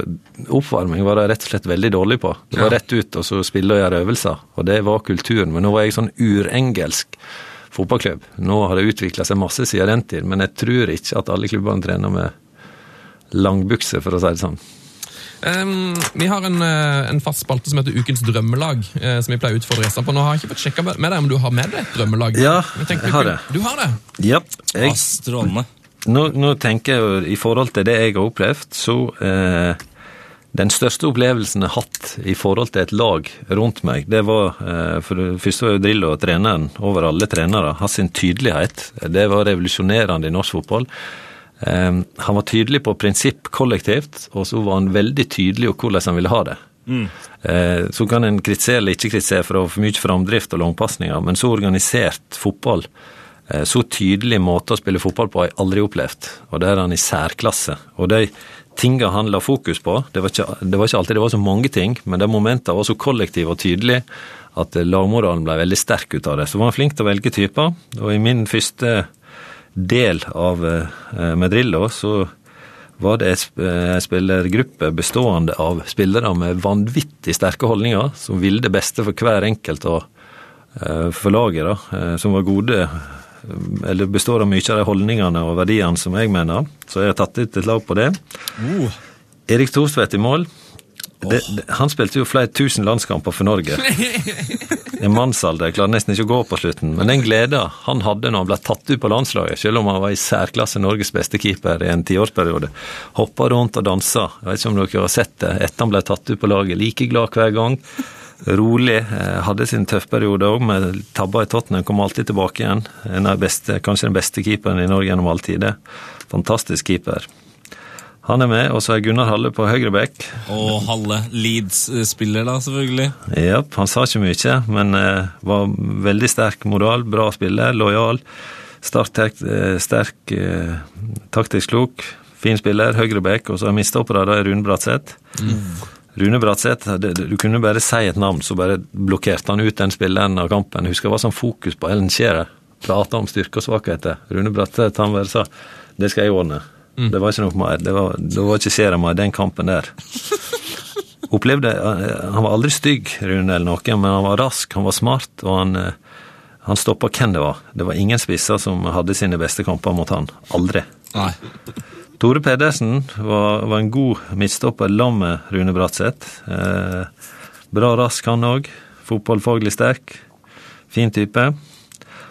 oppvarming var de rett og slett veldig dårlig på. Det var rett ut og så spille og gjøre øvelser. Og det var kulturen. Men nå var jeg sånn urengelsk fotballklubb. Nå har det utvikla seg masse siden den tid, men jeg tror ikke at alle klubbene trener med langbukser, for å si det sånn. Um, vi har en, eh, en fast spalte som heter Ukens drømmelag, uh, som vi pleier å utfordre gjestene på. Nå har jeg ikke fått sjekka med deg om du har med deg et drømmelag. Ja, jeg har det. Du har det? Ja, jeg, strålende. nå, nå tenker jeg i forhold til det jeg har opplevd, så uh, Den største opplevelsen jeg har hatt i forhold til et lag rundt meg, det var for det første var jo Drillo treneren over alle trenere. Hans sin tydelighet. Det var revolusjonerende i norsk fotball. Eh, han var tydelig på prinsipp kollektivt, og så var han veldig tydelig på hvordan han ville ha det. Mm. så kan en kritisere eller ikke kritisere for å ha for mye framdrift og langpasninger, men så organisert fotball, eh, så tydelig måte å spille fotball på har jeg aldri opplevd. Og det er han i særklasse. Og de tinga han la fokus på, det var, ikke, det var ikke alltid det var så mange ting, men de momentene var så kollektive og tydelige at eh, lagmoralen ble veldig sterk ut av det. Så var han flink til å velge typer, og i min første del av Medrillo, så var det ei spillergruppe bestående av spillere med vanvittig sterke holdninger, som ville det beste for hver enkelt og eh, for laget, da, eh, som var gode eh, eller består av mye av de holdningene og verdiene som jeg mener. Så jeg har tatt ut et lag på det. Uh, Erik Thorstvedt i mål. Oh. det, han spilte jo flere tusen landskamper for Norge. [laughs] I mannsalder. Jeg klarer nesten ikke å gå på slutten. Men den gleden han hadde når han ble tatt ut på landslaget, selv om han var i særklasse Norges beste keeper i en tiårsperiode, hoppa rundt og dansa. Jeg vet ikke om dere har sett det. Etter han ble tatt ut på laget, like glad hver gang. Rolig. eh, Hadde sin tøffperiode òg, med tabba i Tottenham. Kom alltid tilbake igjen. En av beste, kanskje den beste keeperen i Norge gjennom all tider. Fantastisk keeper. Han er med, og så er Gunnar Halle på høyrebekk. og Halle Leeds-spiller, da, selvfølgelig. Ja, han sa ikke mye, men eh, var veldig sterk moral, bra spiller, lojal. Sterk, eh, sterk eh, taktisk klok, fin spiller, høyrebekk, og så er da er Rune Bratseth. Rune Bratseth, du kunne bare si et navn, så bare blokkerte han ut den spilleren av kampen. Jeg husker det var sånn fokus på Ellen Scherer. Prata om styrke og svakheter. Rune Bratseth han bare sa det skal jeg ordne. Det var ikke noe mer. Det var, det var ikke serien mer den kampen der. Opplevde eh, Han var aldri stygg, Rune, eller noe, men han var rask, han var smart, og han, eh, han stoppa hvem det var. Det var ingen spisser som hadde sine beste kamper mot han. Aldri. Nei. Tore Pedersen var, var en god midtstopper sammen med Rune Bratseth. Eh, bra rask han òg. Fotballfaglig sterk. Fin type.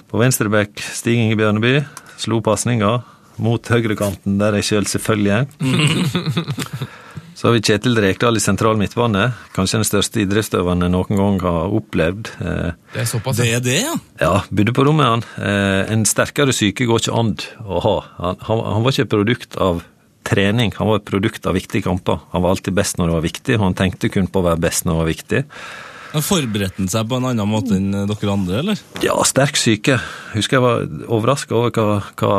På venstreback Stig Inge Bjørneby. Slo pasninga mot høyrekanten, der jeg sjøl selvfølgelig er. [laughs] Så har vi Kjetil Rekdal i sentral midtbane. Kanskje den største idrettsutøveren jeg noen gang har opplevd. Eh, Det er såpass. Det er det, ja. ja, bodde på rommet han. Eh, en sterkere syke går ikke an å ha. Han, han, han var ikke et produkt av trening, han var et produkt av viktige kamper. Han var alltid best når det var viktig, og han tenkte kun på å være best når det var viktig. Forberedte han seg på en annen måte enn dere andre, eller? Ja, sterk syke. Husker jeg var overraska over hva, hva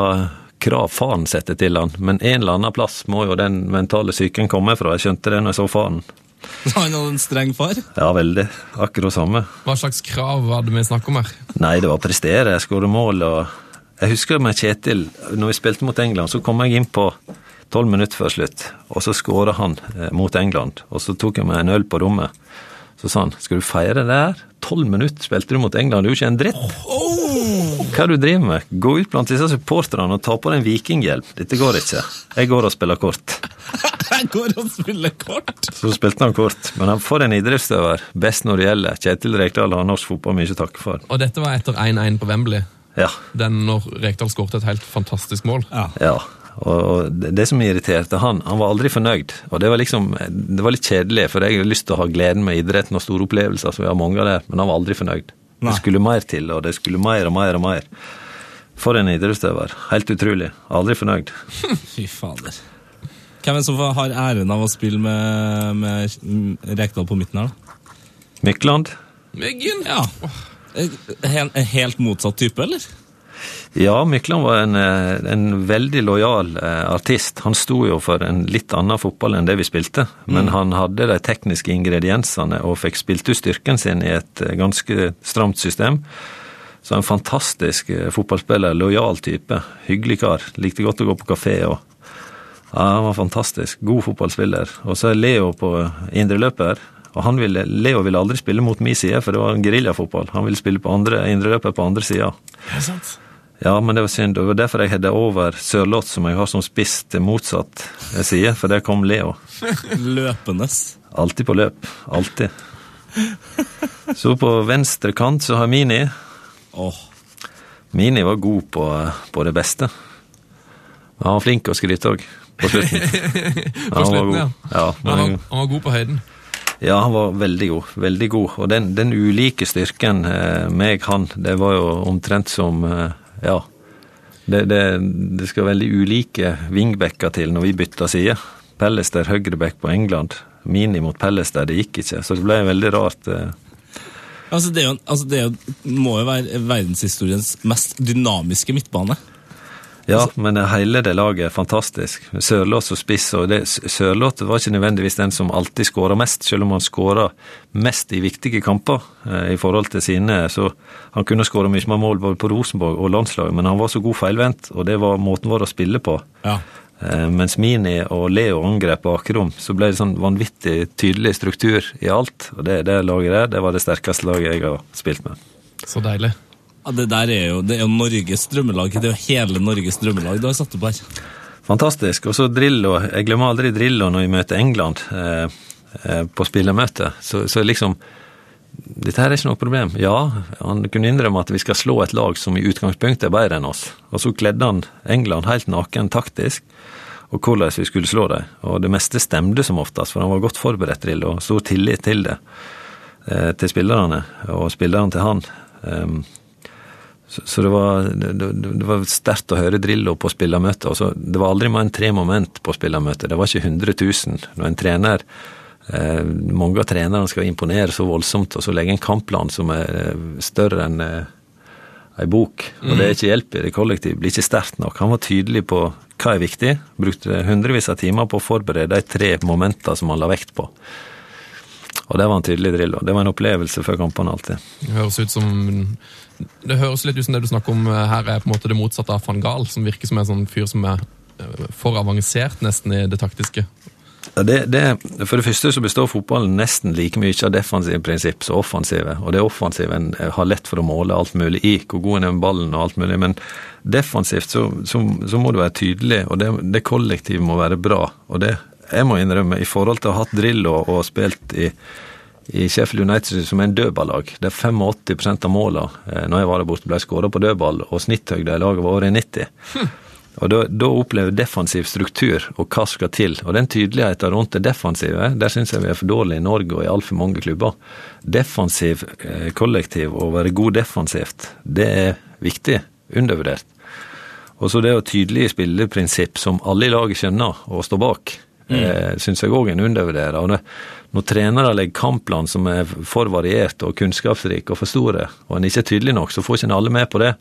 krav faren setter til han, men en eller annen plass må jo den mentale psyken komme fra. Jeg skjønte det når jeg så faren. Så han hadde en streng far? Ja, veldig. Akkurat samme. Hva slags krav var det vi snakket om her? Nei, det var prestere, skåre mål og Jeg husker med Kjetil, når vi spilte mot England, så kom jeg inn på tolv minutter før slutt, og så skåra han eh, mot England. Og så tok jeg meg en øl på rommet. Så sa han skal du feire det her? Tolv minutter spilte du mot England, du er jo ikke en dritt. Hva er det du driver med? Gå ut blant disse supporterne og ta på deg en vikinghjelm. Dette går ikke. Jeg går og spiller kort. [laughs] Jeg går og spiller kort! Så spilte han kort. Men han får en idrettsutøver. Best når det gjelder. Kjetil Rekdal har norsk fotball mye å takke for. Og dette var etter 1-1 på Wembley. Ja. Den når Rekdal skåret et helt fantastisk mål. Ja. Ja, og det det som irriterte han, han var aldri fornøyd. Og det var liksom, det var litt kjedelig, for jeg har lyst til å ha gleden med idretten og store opplevelser, så vi har mange av det, men han var aldri fornøyd. Nei. Det skulle mer til, og det skulle mer og mer og mer. For en idrettsutøver. Helt utrolig. Aldri fornøyd. [laughs] Fy fader. Hvem er det som har æren av å spille med, med Rekdal på midten her, da? Mykland? Myggen! Ja. En, en helt motsatt type, eller? Ja, Mykland var en, eh, en veldig lojal eh, artist. Han sto jo for en litt annen fotball enn det vi spilte, men han hadde de tekniske ingrediensene og fikk spilt ut styrken sin i et eh, ganske stramt system. Så en fantastisk fotballspiller, lojal type, hyggelig kar. Likte godt å gå på kafé og Ja, han var fantastisk. God fotballspiller. Og så er Leo på indreløper. Og han ville, Leo ville aldri spille mot min side, for det var en geriljafotball. Han ville spille på andre, indreløper på andre sida. Sant? Ja, men det var synd. Det var derfor jeg hadde over Sørloth, som jeg har som spiss til motsatt side, for der kom Leo. Løpende. Alltid på løp. Alltid. Så på venstre kant så har Mini. Oh. Mini var god på, på det beste. Men han var flink å skryte òg, på slutten. [laughs] På slutten, ja. Ja, Han var, han var god på høyden. ja, han var veldig god. Veldig god. Og den, den ulike styrken eh, meg, han, det var jo omtrent som eh, Ja. Det, det, det skal veldig ulike vingbekker til når vi bytter side. Pellester høyreback på England. Mini mot Pellester, det gikk ikke. Så det ble veldig rart. eh. Altså, det, jo, altså det må jo være verdenshistoriens mest dynamiske midtbane. Ja, men hele det laget er fantastisk. Sørloth og spiss. og Sørloth var ikke nødvendigvis den som alltid skåra mest, selv om han skåra mest i viktige kamper eh, i forhold til sine. så Han kunne skåra mye mer mål både på Rosenborg og landslaget, men han var så god feilvendt, og det var måten vår å spille på. Ja. Eh, mens Mini og Leo angrep bakrom, så ble det sånn vanvittig tydelig struktur i alt. Og det, det laget der, det var det sterkeste laget jeg har spilt med. Så deilig. Ja, Det der er jo, det er jo Norges drømmelag. Det er jo hele Norges drømmelag du har satt opp her. Fantastisk. Og så Drillo. Jeg glemmer aldri Drillo når vi møter England eh, eh, på spillermøte. Så, så liksom Dette her er ikke noe problem. Ja, han kunne innrømme at vi skal slå et lag som i utgangspunktet er bedre enn oss. Og så kledde han England helt naken taktisk, og hvordan vi skulle slå dem. Og det meste stemte som oftest, for han var godt forberedt, Drillo, og stor tillit til det. Eh, til spillerne, og spillerne til han. Så, så det var, det, det det var sterkt å høre Drillo på spillermøtet. og så- Det var aldri mer enn tre moment på spillermøtet. Det var ikke 100 000. Når en trener eh, Mange av trenerne skal imponere så voldsomt, og så legge en kampplan som er eh, større enn eh, ei bok. Og det er ikke hjelp i det kollektiv. Blir ikke sterkt nok. Han var tydelig på hva er viktig. Brukte hundrevis av timer på å forberede de tre momentene som han la vekt på. Og det var en tydelig drill. Det var en opplevelse før kampene alltid. Det høres ut som Det høres litt ut som det du snakker om eh, her er på en måte det motsatte av van Gaal, som virker som en sånn fyr som er eh, for avansert nesten i det taktiske? Det, det, for det første så består fotballen nesten like mye av defensive prinsipp som offensive. Og det offensive en har lett for å måle alt mulig i, hvor god en er med ballen og alt mulig. Men defensivt så, så, så må du være tydelig, og det, det kollektivet må være bra. Og det, jeg må innrømme, i forhold til å ha hatt drill og, og spilt i, i Sheffield United som er en dødballag, der 85% av målene eh, når jeg var der borte, ble skåra på dødball, og snitthøyde i laget var over i 90. Og da, da opplever jeg defensiv struktur og hva skal til. Og den tydeligheten rundt det defensive, der syns jeg vi er for dårlige i Norge og i altfor mange klubber. Defensiv eh, kollektiv, å være god defensivt, det er viktig. Undervurdert. Og så det å tydelige spilleprinsipp som alle i laget skjønner og står bak, mm. eh, syns jeg òg en undervurderer. Og når, når trenere legger kampplan som er for varierte og kunnskapsrike og for store, og en ikke er tydelig nok, så får ikke en alle med på det.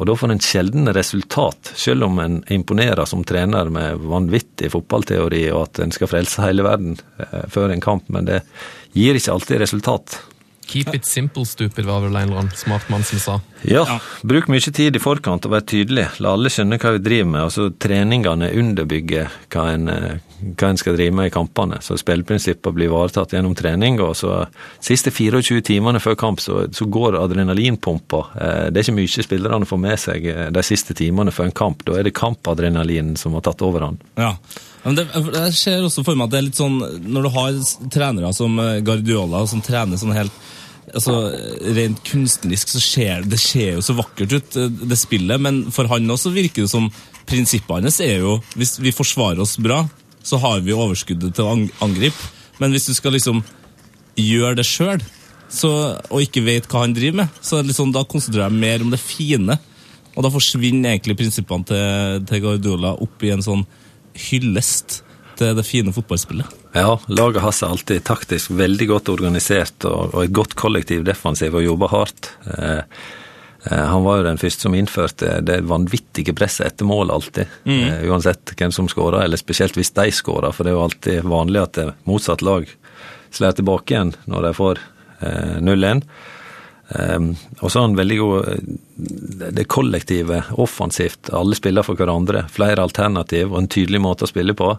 Og da får en sjelden resultat, selv om en imponerer som trener med vanvittig fotballteori og at en skal frelse hele verden eh, før en kamp, men det gir ikke alltid resultat. Keep it simple, stupid, var vel en eller annen smart mann som sa. Ja, bruk mye tid i forkant og vær tydelig. La alle skjønne hva vi driver med. Altså, Treningene underbygger hva en, eh, hva en skal drive med i kampene. Så spilleprinsippene blir ivaretatt gjennom trening. og så Siste 24 timene før kamp så, så går adrenalinpumpa. Eh, det er ikke mye spillerne får med seg eh, de siste timene før en kamp. Da er det kampadrenalinen som har tatt overhånd. Ja, men det, Jeg ser også for meg at det er litt sånn Når du har trenere som Guardiola, som trener sånn helt altså, Rent kunstnerisk så ser det ser jo så vakkert ut, det spillet, men for han også virker det som prinsippet hans er jo Hvis vi forsvarer oss bra, så har vi overskuddet til å angripe. Men hvis du skal liksom gjøre det sjøl, og ikke vet hva han driver med, så liksom, da konsentrerer jeg mer om det fine. Og da forsvinner egentlig prinsippene til, til Guardiola opp i en sånn hyllest til det fine fotballspillet. Ja, laget har seg alltid taktisk veldig godt organisert og, og et godt kollektiv defensiv og jobber hardt. Eh, han var jo den første som innførte det vanvittige presset etter mål alltid. Mm. Eh, uansett hvem som skåra, eller spesielt hvis de skåra, for det er jo alltid vanlig at motsatt lag slår tilbake igjen når de får 0-1. Um, og så er han veldig god Det kollektive, offensivt. Alle spiller for hverandre. Flere alternativ og en tydelig måte å spille på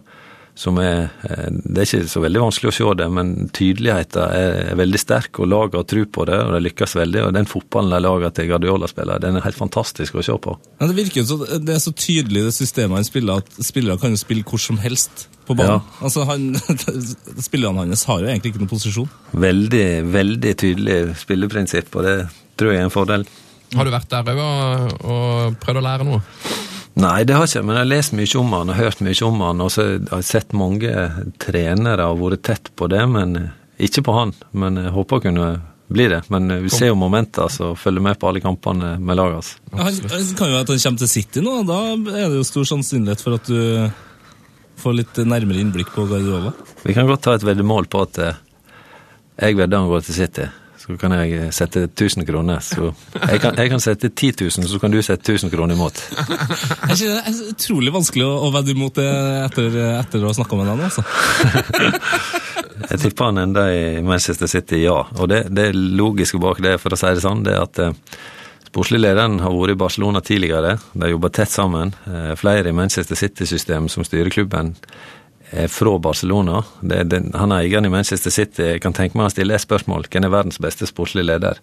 som er eh, Det er ikke så veldig vanskelig å se det, men tydeligheten er veldig sterk, og laget har tro på det, og de lykkes veldig. Og den fotballen de lager til Guardiola spiller, den er helt fantastisk å se på. Ja, det virker jo så, det er så tydelig det systemet han spiller, at spillere kan jo spille hvor som helst på banen. Ja. Altså, han, [laughs] Spillerne hans har jo egentlig ikke noen posisjon. Veldig, veldig tydelig spilleprinsipp, og det tror jeg er en fordel. Har du vært der òg og, og prøvd å lære noe? Nei, det har jeg ikke, men jeg har lest mye om han og hørt mye om han, og så har jeg sett mange trenere og vært tett på det, men ikke på han. Men jeg håper jeg kunne bli det. Men vi ser jo momenter, så følger med på alle kampene med laget hans. Altså. Han kan jo være at han kommer til City nå, da er det jo stor sannsynlighet for at du får litt nærmere innblikk på Guardiola. Vi kan godt ta et veddemål på at eh, jeg vedder han går til City så kan jeg sette 1000 kroner. Så jeg kan, jeg kan sette 10 000, så kan du sette 1000 kroner imot. [laughs] Det er utrolig vanskelig å vedde imot det etter, etter å ha snakka med deg nå, altså. [laughs] jeg tipper han enda i Manchester City, ja. Og det, det logiske bak det, for å si det sånn, det er at eh, Sportslig lederen har vært i Barcelona tidligere. De har jobba tett sammen. Eh, flere i Manchester City-systemet som styrer klubben fra Barcelona. Det, det, han er eieren i Manchester City. Jeg kan tenke meg å stille et spørsmål. Hvem er verdens beste sportslige leder?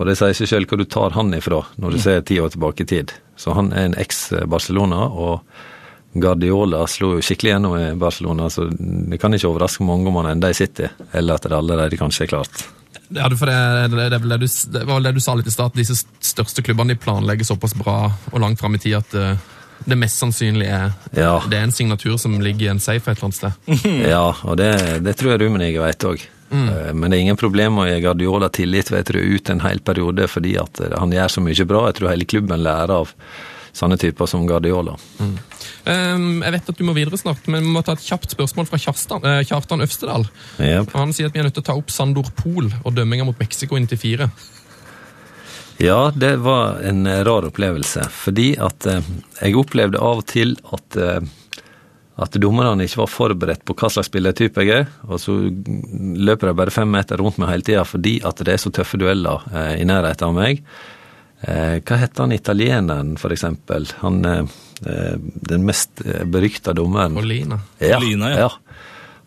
Og det sier seg selv hvor du tar han ifra, når du ser ti år tilbake i tid. Så han er en eks-Barcelona, og Guardiola slo jo skikkelig gjennom i Barcelona, så det kan ikke overraske mange om han enda i City, eller at det allerede kanskje er klart. Ja, for det, var vel det du sa litt i start, disse største klubbene de planlegger såpass bra og langt fram i tid at uh det mest sannsynlige er ja. det er en signatur som ligger i en safe et eller annet sted. [laughs] ja, og det, det tror jeg Rummenigge vet òg. Mm. Eh, men det er ingen problem å gi Guardiola tillit vet du, ut en hel periode fordi at han gjør så mye bra. Jeg tror hele klubben lærer av sånne typer som Guardiola. Mm. Um, jeg vet at du må videre snart, men vi må ta et kjapt spørsmål fra Kjartan, uh, Kjartan Øvstedal. Yep. Han sier at vi er nødt til å ta opp Sandor Pol og dømminga mot Mexico til fire. Ja, det var en eh, rar opplevelse. Fordi at eh, jeg opplevde av og til at, eh, at dommerne ikke var forberedt på hva slags spillertype jeg er. Og så løper de bare fem meter rundt meg hele tida fordi at det er så tøffe dueller i nærheten av meg. Eh, hva heter han italieneren, for eksempel? Han, den mest berykta dommeren. Olina. Ja, Olina, ja.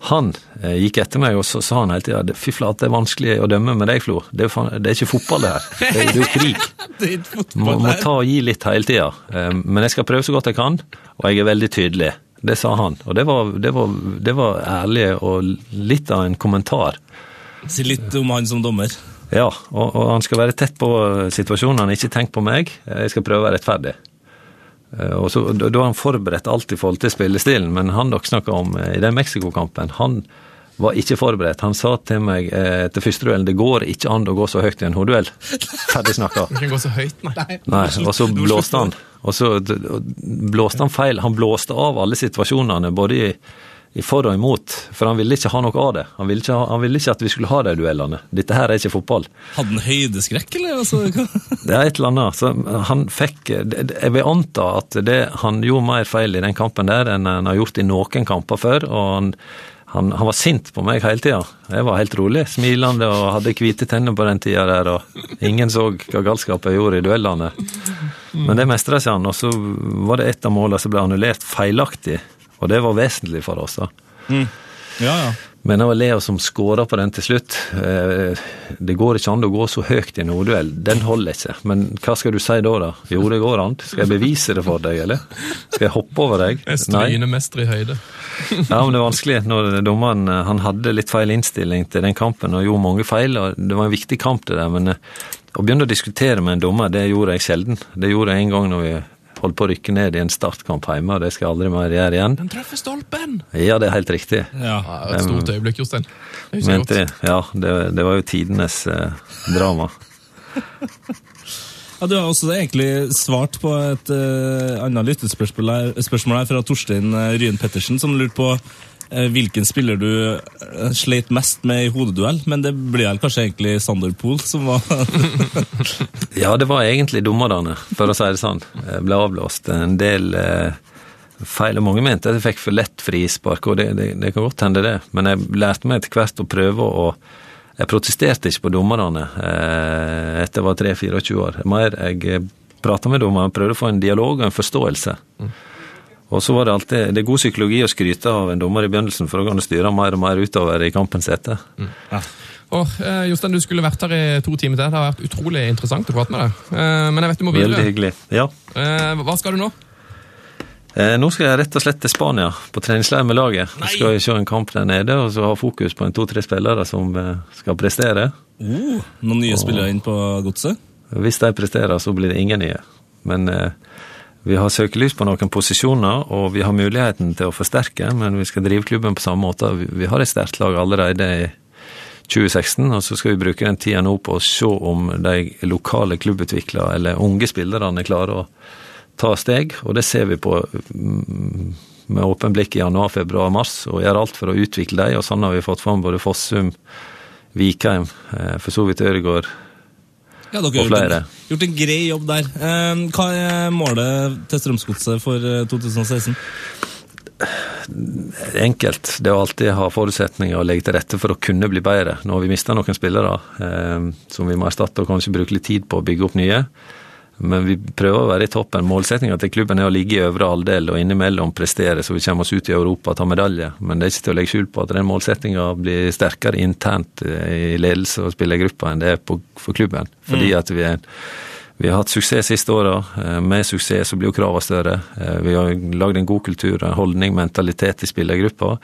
Han eh, gikk etter meg, og så sa han hele tida fy flate, det er vanskelig å dømme med deg, Flo. Det det er ikke fotball, det her. Det er, det er jo krig. [laughs] Er Må, må ta og gi litt hele tida. Eh, men jeg skal prøve så godt jeg kan, og jeg er veldig tydelig. Det sa han. Og det var, det var, det var ærlig og litt av en kommentar. Si litt om han som dommer. Ja, og, og han skal være tett på situasjonene, ikke tenk på meg. Jeg skal prøve å være rettferdig. Eh, Og så, da da er han forberedt alt i forhold til spillestilen, men han dere snakka om eh, i den Mexico-kampen, han var ikke forberedt. Han sa til meg eh, etter første duellen det går ikke an å gå så høyt i en hodeduell. Ferdig snakka. Du kan gå så høyt, nei. Nei, og så blåste han. Og så blåste han feil. Han blåste av alle situasjonene, både i, i for og imot. For han ville ikke ha noe av det. Han ville ikke, ha, han ville ikke at vi skulle ha de duellene. Dette her er ikke fotball. Hadde han høydeskrekk, eller? Altså? [laughs] Det er et eller annet. Så han fikk Jeg vil anta at det, han gjorde mer feil i den kampen der enn han har gjort i noen kamper før. og han han, han var sint på meg hele tida. Jeg var helt rolig, smilende og hadde hvite tenner på den tida der. og Ingen så hva galskap jeg gjorde i duellene. Men det mestra seg han. Og så var det et av målene som ble annullert feilaktig. Og det var vesentlig for oss. da. Ja, ja. Men det var Leo som skåra på den til slutt. Eh, Det går ikke an å gå så høyt i en hodeduell. Den holder ikke. Men hva skal du si da, da? Jo, det går an. Skal jeg bevise det for deg, eller? Skal jeg hoppe over deg? Strynemester i høyde. Ja, men det er vanskelig når dommeren eh, han hadde litt feil innstilling til den kampen og gjorde mange feil. og Det var en viktig kamp, det der. Men eh, å begynne å diskutere med en dommer, det gjorde jeg sjelden. Det gjorde jeg en gang når vi holdt på å rykke ned i en startkamp hjemme, og det skal jeg aldri mer gjøre igjen. Den treffer stolpen! Ja, det er helt riktig. ja. Et stort øyeblikk, Jostein. Det Men det, ja, det, det var jo tidenes eh, drama. [laughs] Ja, Du har også egentlig svart på et uh, annet lyttespørsmål her, her fra Torstein eh, Ryen Pettersen, som lurte på hvilken spiller du eh, sleit mest med i hodeduell. Men det blir vel kanskje egentlig Sander Pool som var [laughs] Ja, det var egentlig dommerne, for å si det sånn. Jeg ble avblåst. En del eh, feil, og mange mente at jeg fikk for lett frispark, og det, det, det kan godt hende det. Men jeg lærte meg etter hvert å prøve å Jeg protesterte ikke på dommerne eh, etter jeg var 3-24 år. Mer jeg prata med dommerne, prøvde å få en dialog og en forståelse. Og så var det alltid Det er god psykologi å skryte av en dommer i begynnelsen, for da kan du styre mer og mer utover i kampens hete. Og, eh, Jostein, du skulle vært her i to timer til. Det har vært utrolig interessant å prate med deg. Eh, men jeg vet du må videre. Veldig hyggelig. Ja. Eh, hva skal du nå? Eh, nå skal jeg rett og slett til Spania, på treningsleir med laget. Så skal jeg se en kamp der nede, og så ha fokus på en to-tre spillere som eh, skal prestere. oh, noen nye spillere inn på godset. Hvis de presterer, så blir det ingen nye. Men eh, vi har søkelys på noen posisjoner, og vi har muligheten til å forsterke, men vi skal drive klubben på samme måte. Vi, har et sterkt lag allerede i 2016, og så skal vi bruke den tida nå på å se om de lokale klubbutviklere eller unge spillerne klarer å ta steg, og det ser vi på mm, med åpen blikk i januar, februar, mars, og gjør alt for å utvikle dem, og sånn har vi fått fram både Fossum, Vikheim, eh, for så vidt Ødegaard, Ja, dere har gjort en, gjort en grei jobb der. Eh, hva er målet til Strømsgodset for eh, 2016? enkelt. Det å alltid ha forutsetninger og legge til rette for å kunne bli bedre. Nå har vi mista noen spillere eh, som vi må erstatte og kanskje bruke litt tid på å bygge opp nye. Men vi prøver å være i toppen. Målsettinga til klubben er å ligge i øvre halvdel og innimellom prestere, så vi kommer oss ut i Europa og tar medalje. Men det er ikke til å legge skjul på at den målsettinga blir sterkere internt eh, i ledelse og spillergruppa enn det er på, for klubben. Fordi at vi er vi har hatt suksess siste åra. Eh, Med suksess så blir jo kravene større. Eh, Vi har lagd en god kultur, en holdning, mentalitet i spillergruppa.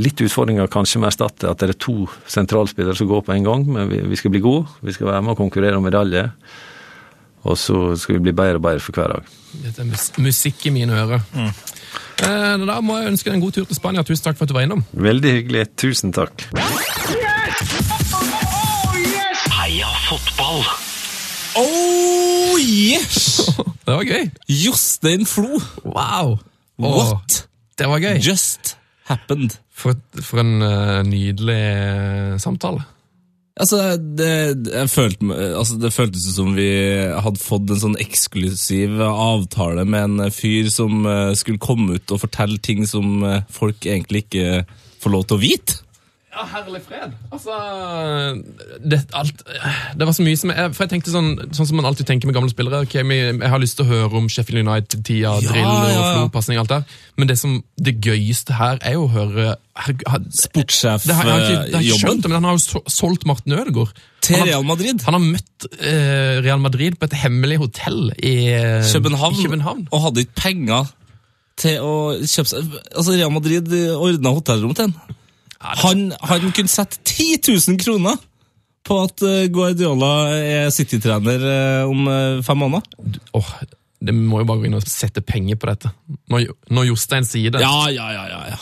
Litt utfordringer kanskje med å erstatte at det er to sentralspillere som går på en gang, men vi, vi skal bli gode. Vi skal være med og konkurrere om medalje. Og så skal vi bli bedre og bedre for hver dag. Dette er mus musikk i mine ører. Eh, da må jeg ønske deg en god tur til Spania. Tusen takk for at du var innom. Veldig hyggelig. Tusen takk. Heia fotball! Oh yes! [laughs] Det var gøy. Jostein Flo! Wow! What det var gøy. just happened? For, for en uh, nydelig eh, samtale. Altså, det, jeg følte, altså, det føltes som vi hadde fått en sånn eksklusiv avtale med en fyr som eh, skulle komme ut og fortelle ting som eh, folk egentlig ikke får lov til å vite. Ja, herlig fred. Altså det, alt, det var så mye som jeg, For jeg tenkte sånn, sånn som man alltid tenker med gamle spillere. Okay, Jeg har lyst til å høre om Sheffield United-tida, Ja, drill og ja, flopasning og alt der. Men det som det gøyeste her er jo å høre herregud, har- Sportssjef, det har, jeg har ikke, det har jeg ikke eh, men han har jo solgt Martin Ødegaard. Til Real Madrid. Han har møtt uh, Real Madrid på et hemmelig hotell i eh, København, I København. og hadde ikke penger til å kjøpe seg Altså, Real Madrid ordna hotellrom til han. Han, han kunne sette 10 000 kroner på at eh, Guardiola er City-trener eh, om eh, fem måneder. Oh, det må jo bare gå inn og sette penger på dette. Når, når Jostein sier det. Ja, ja, ja, ja, ja.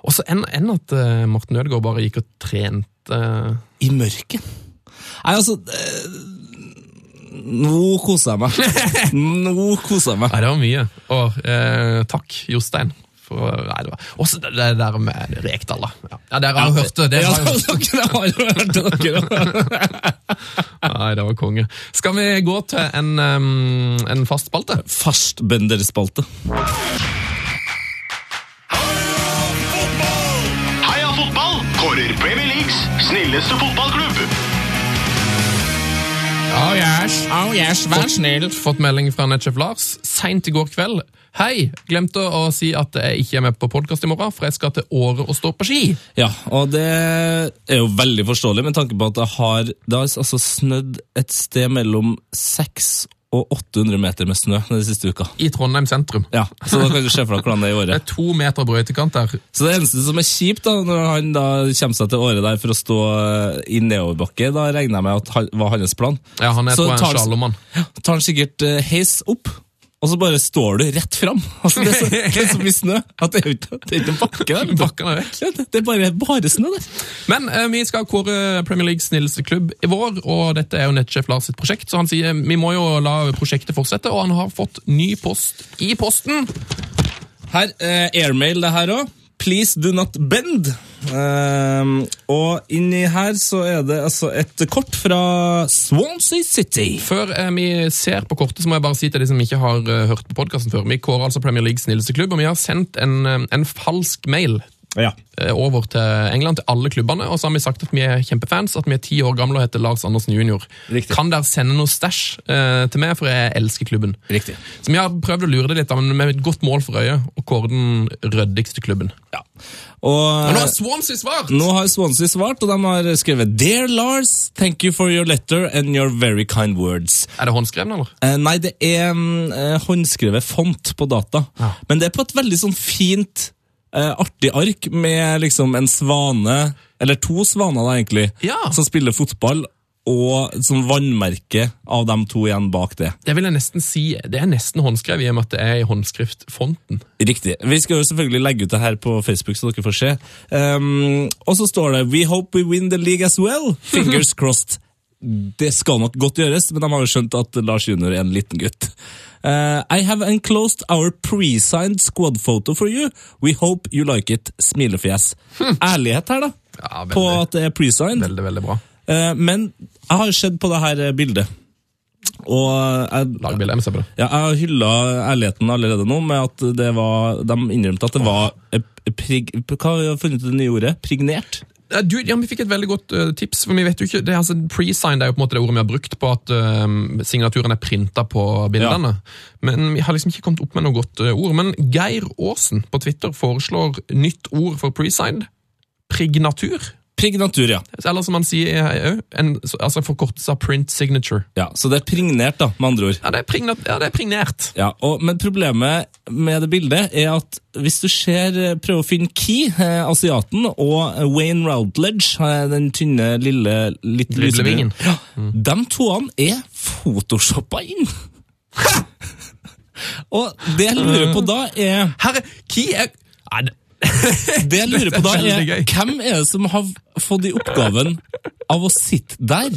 Og så enn en at Morten Ødegaard bare gikk og trente I mørket. Nei, altså Nå koser jeg meg. [laughs] Nå koser jeg meg. Nei, det var mye. Og eh, takk, Jostein. For, nei, det var Også det, det der med Rekdal, da. Ja, ja dere har jo hørt det. det Ja, har jo, dere har jo hørt det, nei, det var konge. Skal vi gå til en, um, en fast spalte? Fastbønderspalte. Heia fotball! Kårer Premier Leagues snilleste fotballklubb. Oh yes, oh yes, vær snill. Fått melding fra Netchef Lars seint i går kveld. Hei, glemte å si at jeg ikke er med på podkast i morgen, for jeg skal til Åre og stå på ski. Ja, og det er jo veldig forståelig med tanke på at det har, det har altså snødd et sted mellom 600 og 800 meter med snø den siste uka. I Trondheim sentrum. Ja, Så da kan du se for deg hvordan det er i året. [laughs] Det er to meter brøytekant der. Så det eneste som er kjipt da, når han da kommer seg til året der for å stå i nedoverbakke, da regner jeg med at han, var hans plan. Ja, han er Så tar- en slalåmmann. tar han sikkert eh, heis opp, og så bare står du rett fram. Altså, det, er så, det er så mye snø at det er ikke, bakke der. Bakken er vekk. Ja, det- Det er bare, bare snø der. Men eh, vi skal kåre Premier Leagues snilleste klubb i vår, og dette er jo nettsjef Lars sitt prosjekt, så han sier vi må jo la prosjektet fortsette, og han har fått ny post i posten. Her, eh, airmail det her òg. Please do not bend. Ehm, og inni her så er det altså et kort fra Swansea City. Før eh, vi ser på kortet, så må jeg bare si til de som ikke har uh, hørt på podkasten før, vi kårer altså Premier Leagues snilleste klubb, og vi har sendt en, eh, en falsk mail Ja. eh, over til England, til alle klubbene, og så har vi sagt at vi er kjempefans, at vi er ti år gamle og heter Lars Andersen jr. Riktig. Kan dere sende noe stæsj eh, til meg, for jeg elsker klubben. Riktig. Så vi har prøvd å lure det litt, men med et godt mål for øye, å kåre den ryddigste klubben. Ja. Og, Og nå har Swansea svart! nå har Swansea svart, og de har skrevet Dear Lars, thank you for your letter and your very kind words. Er det håndskrevne, eller? Eh, nei, det er mm, eh, håndskrevet font på data. Ja. Men det er på et veldig sånn fint, eh, artig ark med liksom en svane, eller to svaner da egentlig, Ja. som spiller fotball, og som vannmerke av de to igjen bak det. Det vil jeg nesten si, det er nesten håndskrevet i og med at det er i håndskriftfonten. Riktig. Vi skal jo selvfølgelig legge ut det her på Facebook, så dere får se. Um, og så står det We hope we win the league as well. [laughs] Fingers crossed. Det skal nok godt gjøres, men de har jo skjønt at Lars Junior er en liten gutt. Uh, I have enclosed our pre-signed squad photo for you. We hope you like it. Smilefjes. Ærlighet her, da. Ja, På at det er pre-signed. veldig, veldig bra. Uh, men jeg har sett på det her eh, bildet. Og jeg, Lagbildet, jeg må se på det. ja, jeg hylla ærligheten allerede nå med at det var, de innrømte at det var eh, prig, Hva har vi funnet ut det nye ordet? Prignert? Ja, Du, ja, Vi fikk et veldig godt uh, tips. for vi vet jo ikke, det altså Pre-signed er jo på en måte det ordet vi har brukt på at uh, signaturen er printa på bildene. Men vi har liksom ikke kommet opp med noe godt uh, ord. Men Geir Aasen på Twitter foreslår nytt ord for pre-signed. Prignatur. Prignatur, ja. Eller som han sier òg, altså forkortelse av print signature. ja. Så det er prignert, da, med andre ord. Ja, det er, prignat, ja, det er prignert. Ja, og, Men problemet med det bildet er at hvis du ser eh, prøver å finne Key, eh, asiaten, og Wayne Routledge, eh, den tynne, lille litt Driblevingen. vingen Ja, De toene er photoshoppa inn! [laughs] og det jeg lurer på da, er Herre, Key er Nei, det, jeg lurer på da er. Hvem er det som har fått i oppgaven av å sitte der?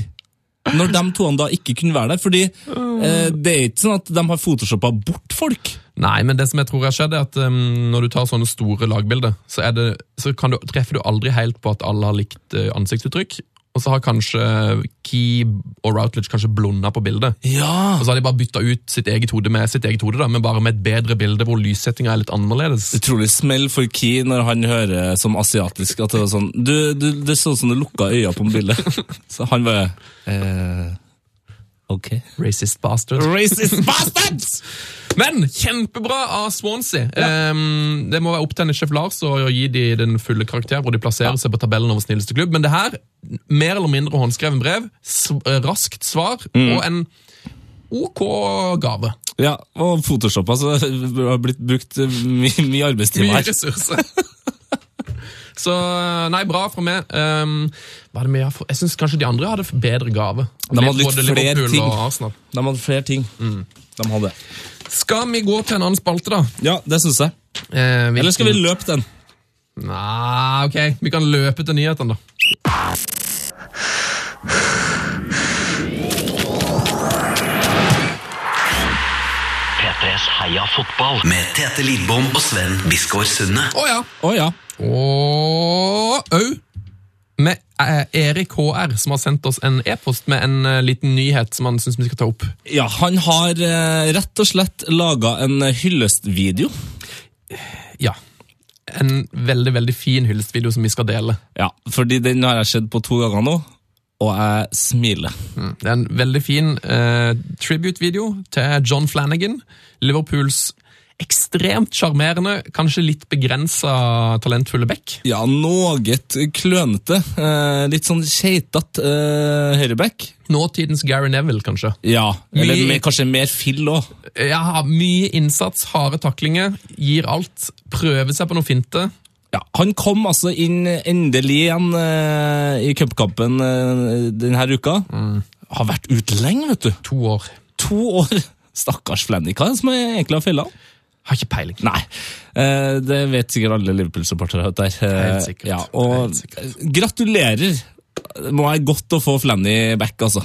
Når de to da ikke kunne være der? Fordi eh, det er ikke sånn at de har photoshoppa bort folk. Nei, men det som jeg tror har skjedd, er at um, når du tar sånne store lagbilder, så, det, så kan du, treffer du aldri helt på at alle har likt uh, ansiktsuttrykk. Og så har kanskje Key og Routledge kanskje blunda på bildet. Ja! Og så har de bare bytta ut sitt eget hode med sitt eget hode, da, men bare med et bedre bilde hvor lyssettinga er litt annerledes. Utrolig smell for Key når han hører som asiatisk at det var sånn du, du, Det så ut som du lukka øya på bildet. [laughs] Så han bare eh, Ok. Racist bastard. Racist [laughs] bastards! Men kjempebra av Swansea. Ehm, det må være opp til en sjef Lars å gi de den fulle karakter, hvor de plasserer seg på tabellen over snilleste klubb. Men det her, mer eller mindre håndskreven brev, eh, raskt svar og en OK gave. Ja, og Photoshop altså, har blitt brukt mye, mye arbeidstimer Mye ressurser. [laughs] Så nei, bra fra meg. Um, hva er det vi har? Jeg syns kanskje de andre hadde bedre gave. De hadde litt flere ting. De hadde flere ting. De hadde. Skal vi gå til en annen spalte, da? Ja, det syns jeg. Eh, Eller skal vi løpe den? Nei, ok. Vi kan løpe til nyhetene, da. P3s Heia fotball med Tete Lidbom og Sven Biskår Sunde. Å ja. Å ja. Og òg med eh, Erik HR, som har sendt oss en e-post med en eh, liten nyhet som han syns vi skal ta opp. Ja, han har eh, rett og slett laga en hyllestvideo. Ja. En veldig, veldig fin hyllestvideo som vi skal dele. Ja, fordi den har jeg sett på to ganger nå, og jeg smiler. Det er en veldig fin uh, tribute-video til John Flanagan. Liverpools ekstremt sjarmerende, kanskje litt begrensa talentfulle back. Ja, noe klønete. Eh, litt sånn keitete eh, høyreback. Nåtidens Gary Neville, kanskje. Ja, eller Mye- med, kanskje mer fill òg. Ja, mye innsats, harde taklinger, gir alt. Prøver seg på noe finte. Ja, han kom altså inn endelig igjen uh, i cupkampen uh, denne uka. Har vært ute lenge, vet du. To år. To år. [laughs] Stakkars Flanny. Hva er det som er egentlig har feila? Har ikke peiling. Nei, uh, det vet sikkert alle Liverpool-supportere. der. Helt sikkert. Ja, og Helt sikkert. gratulerer! Det må være godt å få Flanny back, altså.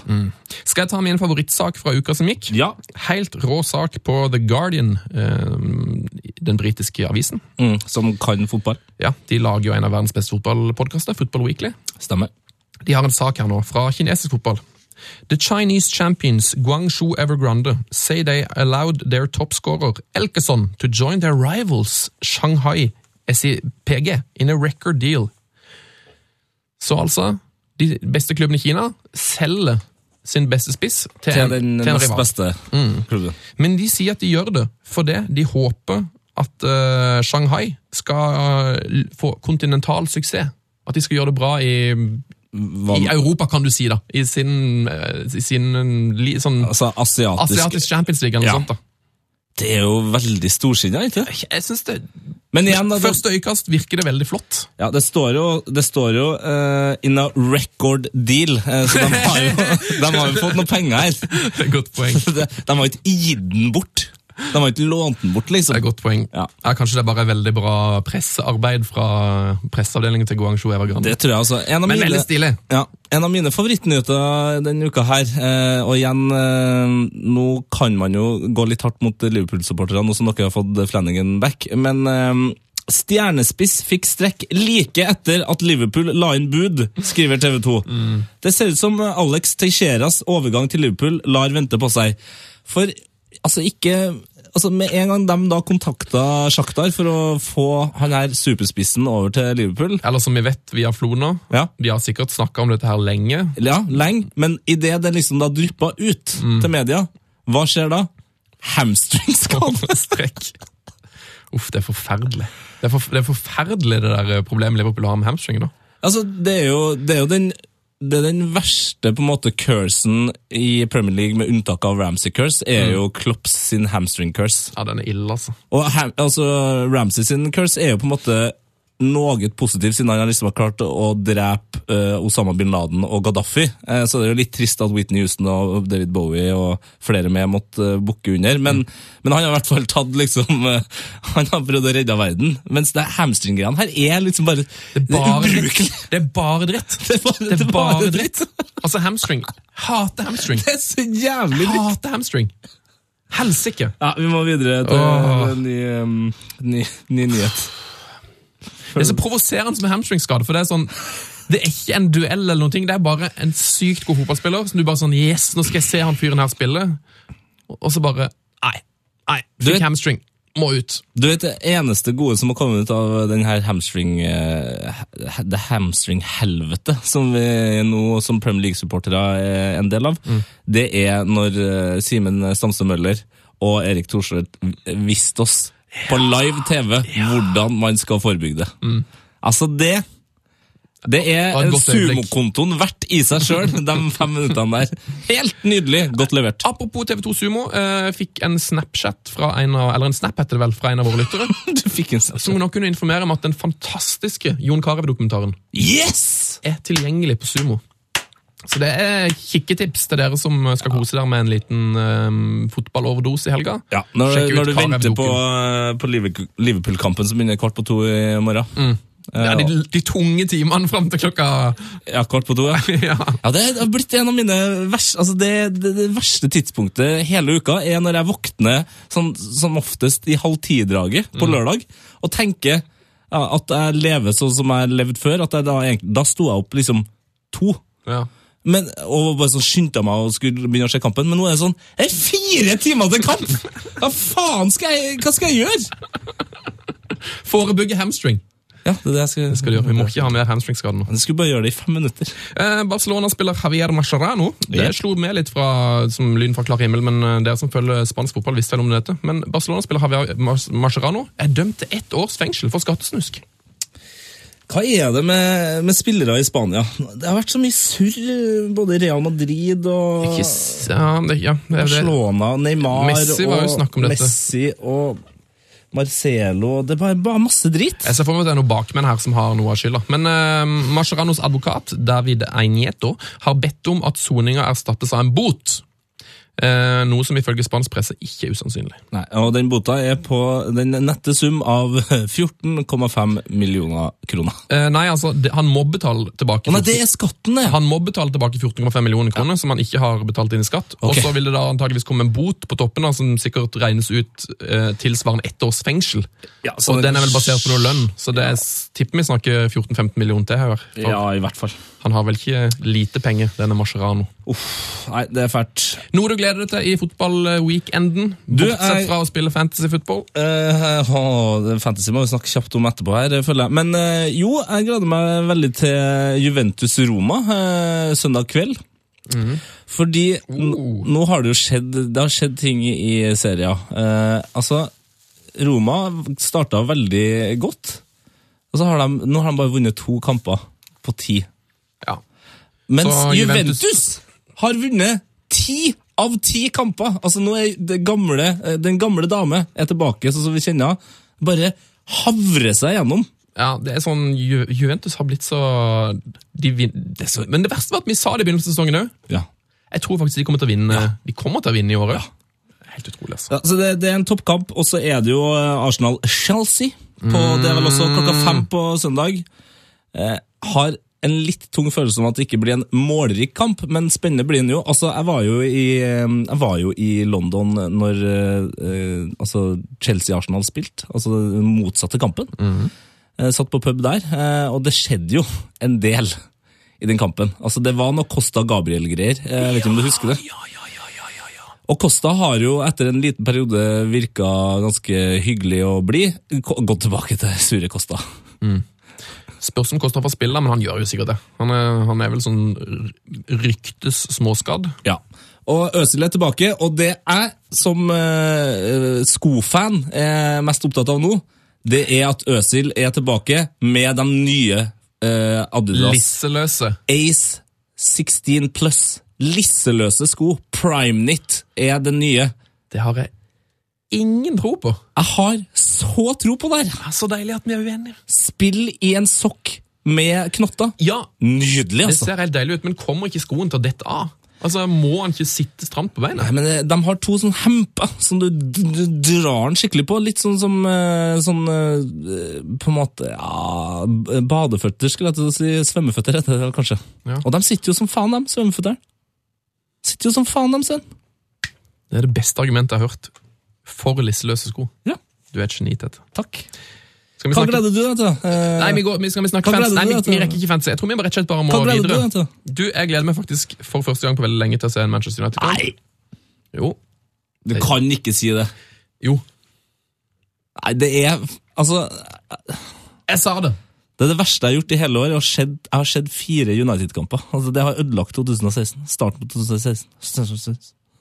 Skal jeg ta min favorittsak fra uka som gikk? Ja. Helt rå sak på The Guardian, eh, den britiske avisen. Mm, som kan fotball. Ja, De lager jo en av verdens beste fotballpodkaster, Football Weekly. Stemmer. De har en sak her nå fra kinesisk fotball. The Chinese champions Guangzhou Evergrande say they allowed their top scorer Elkeson to join their rivals Shanghai SIPG in a record deal. Så altså, de beste klubbene i Kina selger sin beste spiss til, Til en, den til en rival. beste klubben. Men de sier at de gjør det fordi de håper at uh, Shanghai skal uh, få kontinental suksess. At de skal gjøre det bra i, i Europa, kan du si, da. I sin, eh, i sin li, sånn altså asiatisk, asiatisk Champions League eller Ja. noe sånt. da. Det er jo veldig storsinna, ikke? Jeg synes det, Men igjen, da, det, Første øyekast virker det veldig flott. ja, det står jo, det står jo uh, in a record deal, uh, så de har, jo, [laughs] de har jo fått noe penger her. Det er et godt poeng. De, [laughs] de har ikke gitt den bort. De har ikke lånt den bort, liksom. Det er et godt poeng. Ja. Ja, kanskje det er bare veldig bra pressearbeid fra presseavdelingen til Guangzhou Evergrande. Det tror jeg, altså. En av Men mine, veldig stilig. Ja, en av mine favorittnyheter denne uka her, eh, og igjen, eh, nå kan man jo gå litt hardt mot Liverpool-supporterne, nå som dere har fått Flanagan back, men eh, Stjernespiss fikk strekk like etter at Liverpool la inn bud, skriver TV 2. Det ser ut som Alex Teixeiras overgang til Liverpool lar vente på seg. For altså ikke altså Med en gang de da kontakta Sjaktar for å få han her superspissen over til Liverpool Eller som vi vet via Flona. Ja. De har sikkert snakka om dette her lenge. Ja, lenge, men idet det liksom da dryppa ut til media, hva skjer da? Hamstringskade! [laughs] Uff, det er forferdelig. Det er, for, det er forferdelig det der problemet Liverpool har med hamstringen. da. altså, det er jo, det er jo den, det er den verste på en måte cursen i Premier League, med unntak av Ramsey curse, er jo Klopps sin hamstring curse. Ja, den er ille, altså. Og ham, altså, Ramsey sin curse er jo på en måte noe positivt, siden han liksom har klart å drepe uh, Osama bin Laden og Gaddafi. Uh, så det er jo litt trist at Whitney Houston og David Bowie og flere med måtte uh, bukke under. Men, men han har i hvert fall tatt liksom uh, [laughs] Han har prøvd å redde verden. Mens det hamstring-greiene her er liksom bare Det er bare dritt. Det er bare dritt. [laughs] Det er bare, Det er bare dritt. Altså, hamstring. Hater hamstring. Det er så jævlig dritt. Hater hamstring. Helsike. Ja, vi må videre til en ny, um, ny, ny nyhet. Det er så provoserende med hamstringskade, for det er sånn Det er ikke en duell eller noen ting, det er bare en sykt god fotballspiller som du bare sånn Yes, nå skal jeg se han fyren her spille. Og så bare Nei. Nei. Fikk hamstring. Må ut. Du vet, Det eneste gode som har kommet ut av den her hamstring eh, det hamstring-helvete som vi nå som Premier League-supportere er en del av, det er når eh, Simen Stamse Møller og Erik Thorstvedt viste oss på live TV hvordan man skal forebygge det. Altså, det det er sumokontoen verdt i seg sjøl, de fem minuttene der. Helt nydelig. Godt levert. Apropos TV2 Sumo, eh, fikk en Snapchat fra en av, eller en Snap heter det vel, fra en av våre lyttere, [laughs] Du fikk en som nå kunne informere om at den fantastiske Jon Carew-dokumentaren Yes! er tilgjengelig på Sumo. Så det er kikketips til dere som skal kose dere med en liten eh, fotballoverdose i helga. Ja, når, når du venter på, på Liverpool- Liverpool-kampen som begynner kvart på to i morgen. Ja, de, de tunge timene fram til klokka Ja, kvart på to, ja. [laughs] ja. Ja, Det har blitt en av mine vers, altså det, det, det verste tidspunktet hele uka er når jeg våkner sånn, som oftest i halv ti-draget på lørdag og tenker ja, at jeg lever sånn som jeg levde før. at jeg da, da sto jeg opp liksom to. ja. Men, og bare sånn skyndte meg og skulle begynne å se kampen, men nå er det sånn Det er fire timer til kamp! Hva faen skal jeg, hva skal jeg gjøre? Forebygge hamstring. Ja, det er det jeg skal, skal du gjøre. Vi må ikke ha mer hamstringskader nå. Jeg skulle bare gjøre det i fem minutter. Eh, Barcelona-spiller Javier Mascherano. Det Ja. slo med litt fra, som lyn fra klar himmel, men eh, dere som følger spansk fotball, visste vel om dette. Men Barcelona-spiller Javier Mascherano er dømt til ett års fengsel for skattesnusk. Hva er det med, med spillere i Spania? Det har vært så mye surr, både i Real Madrid og Ikke ja, det, ja, det, Barcelona, Neymar Messi var jo snakk om dette. Messi og Marcelo Det er bare, bare masse drit. jeg ser for meg at det er noen bakmenn her som har noe av skylda. Men uh, Mascheranos advokat, David Einieto, har bedt om at soninga erstattes av en bot. Eh, noe som ifølge spansk presse ikke er usannsynlig. Nei, og den bota er på den nette sum av [laughs] 14,5 millioner kroner. Eh, nei, altså, det, han må betale tilbake nei, det er skatten, det! Han må betale tilbake 14,5 millioner kroner, som han ikke har betalt inn i skatt. Og så vil det da antageligvis komme en bot på toppen, da, som sikkert regnes ut eh, tilsvarende ett års fengsel. Ja, så og den er vel basert på noe lønn, så det er, tipper vi snakker 14-15 millioner til her. For Ja, i hvert fall. Han har vel ikke lite penger, denne Mascherano. Uff, nei, det er fælt. Noe du gleder deg til i fotballweekenden? Du, Bortsett fra å spille fantasy football? Uh, fantasy må vi snakke kjapt om etterpå her, føler jeg. Men uh, jo, jeg gleder meg veldig til Juventus-Roma uh, søndag kveld. Fordi n- Oh. nå har det jo skjedd Det har skjedd ting i serien. Uh, altså, Roma starta veldig godt. Og så har de, nå har de bare vunnet to kamper på ti. Ja. Mens Så Juventus, Juventus- har vunnet ti av ti kamper! Altså nå er det gamle, eh, Den gamle dame er tilbake, sånn som vi kjenner henne. Bare havrer seg gjennom. Ja, det er sånn, Ju Juventus har blitt så, de det så Men det verste var at vi sa det i begynnelsen av sesongen òg. Ja. Jeg tror faktisk de kommer til å vinne De kommer til å vinne i år òg. Helt utrolig, altså. Ja, så det, det er en toppkamp, og så er det jo eh, Arsenal-Chelsea. Mm. Det er vel også klokka fem på søndag. Eh, har en litt tung følelse om at det ikke blir en målrik kamp, men spennende blir den jo. Altså, jeg var jo i, eh, jeg var jo i London når eh, altså Chelsea-Arsenal spilte, altså den motsatte kampen. Eh, satt på pub der, eh, og det skjedde jo en del i den kampen. Altså, det var noe Costa Gabriel-greier. Eh, Jeg vet ikke om du husker det? Ja, ja, ja, ja, ja, Og Costa har jo etter en liten periode virka ganske hyggelig å bli. Gått tilbake til sure Costa. Spørs om Kosta får spille, men han gjør jo sikkert det. Han er, han er vel sånn ryktes småskadd. Ja. Og Øzil er tilbake, og det jeg som eh, skofan er mest opptatt av nå, det er at Øzil er tilbake med de nye eh, Adidas Lisseløse. Ace 16 Plus. Lisseløse sko. Primeknit er det nye. Det har jeg ingen tro på. Jeg har så tro på det her! Det er så deilig at vi er uenige. Spill i en sokk med knotter. Ja, Nydelig, det altså. ser helt deilig ut, men kommer ikke skoen til å dette av? Altså, Må han ikke sitte stramt på beina? Nei, men eh, De har to sånn hemper som du, du, drar den skikkelig på. Litt sånn som eh, sånn eh, På en måte ja, Badeføtter, skulle jeg til å si. Svømmeføtter heter det kanskje. Ja. Og de sitter jo som faen, de svømmeføttene. Sitter jo som faen, de, Sven. Det er det beste argumentet jeg har hørt for lisseløse sko. Ja. Du er et geni, Tete. Takk. Skal vi Hva snakke gleder du deg til? Eh, Nei, vi, går, vi skal vi snakke Hva Nei, vi, vi rekker ikke fans. Jeg tror vi rett og slett bare må Hva gleder du deg til? Du, Jeg gleder meg faktisk for første gang på veldig lenge til å se en Manchester United-kamp. Nei, Jo. du kan ikke si det. Jo. Nei, det er Altså, Jeg sa det! det er det verste jeg har gjort i hele år. Jeg har sett, jeg har sett fire United-kamper. Altså, Det har ødelagt 2016. Starten på 2016.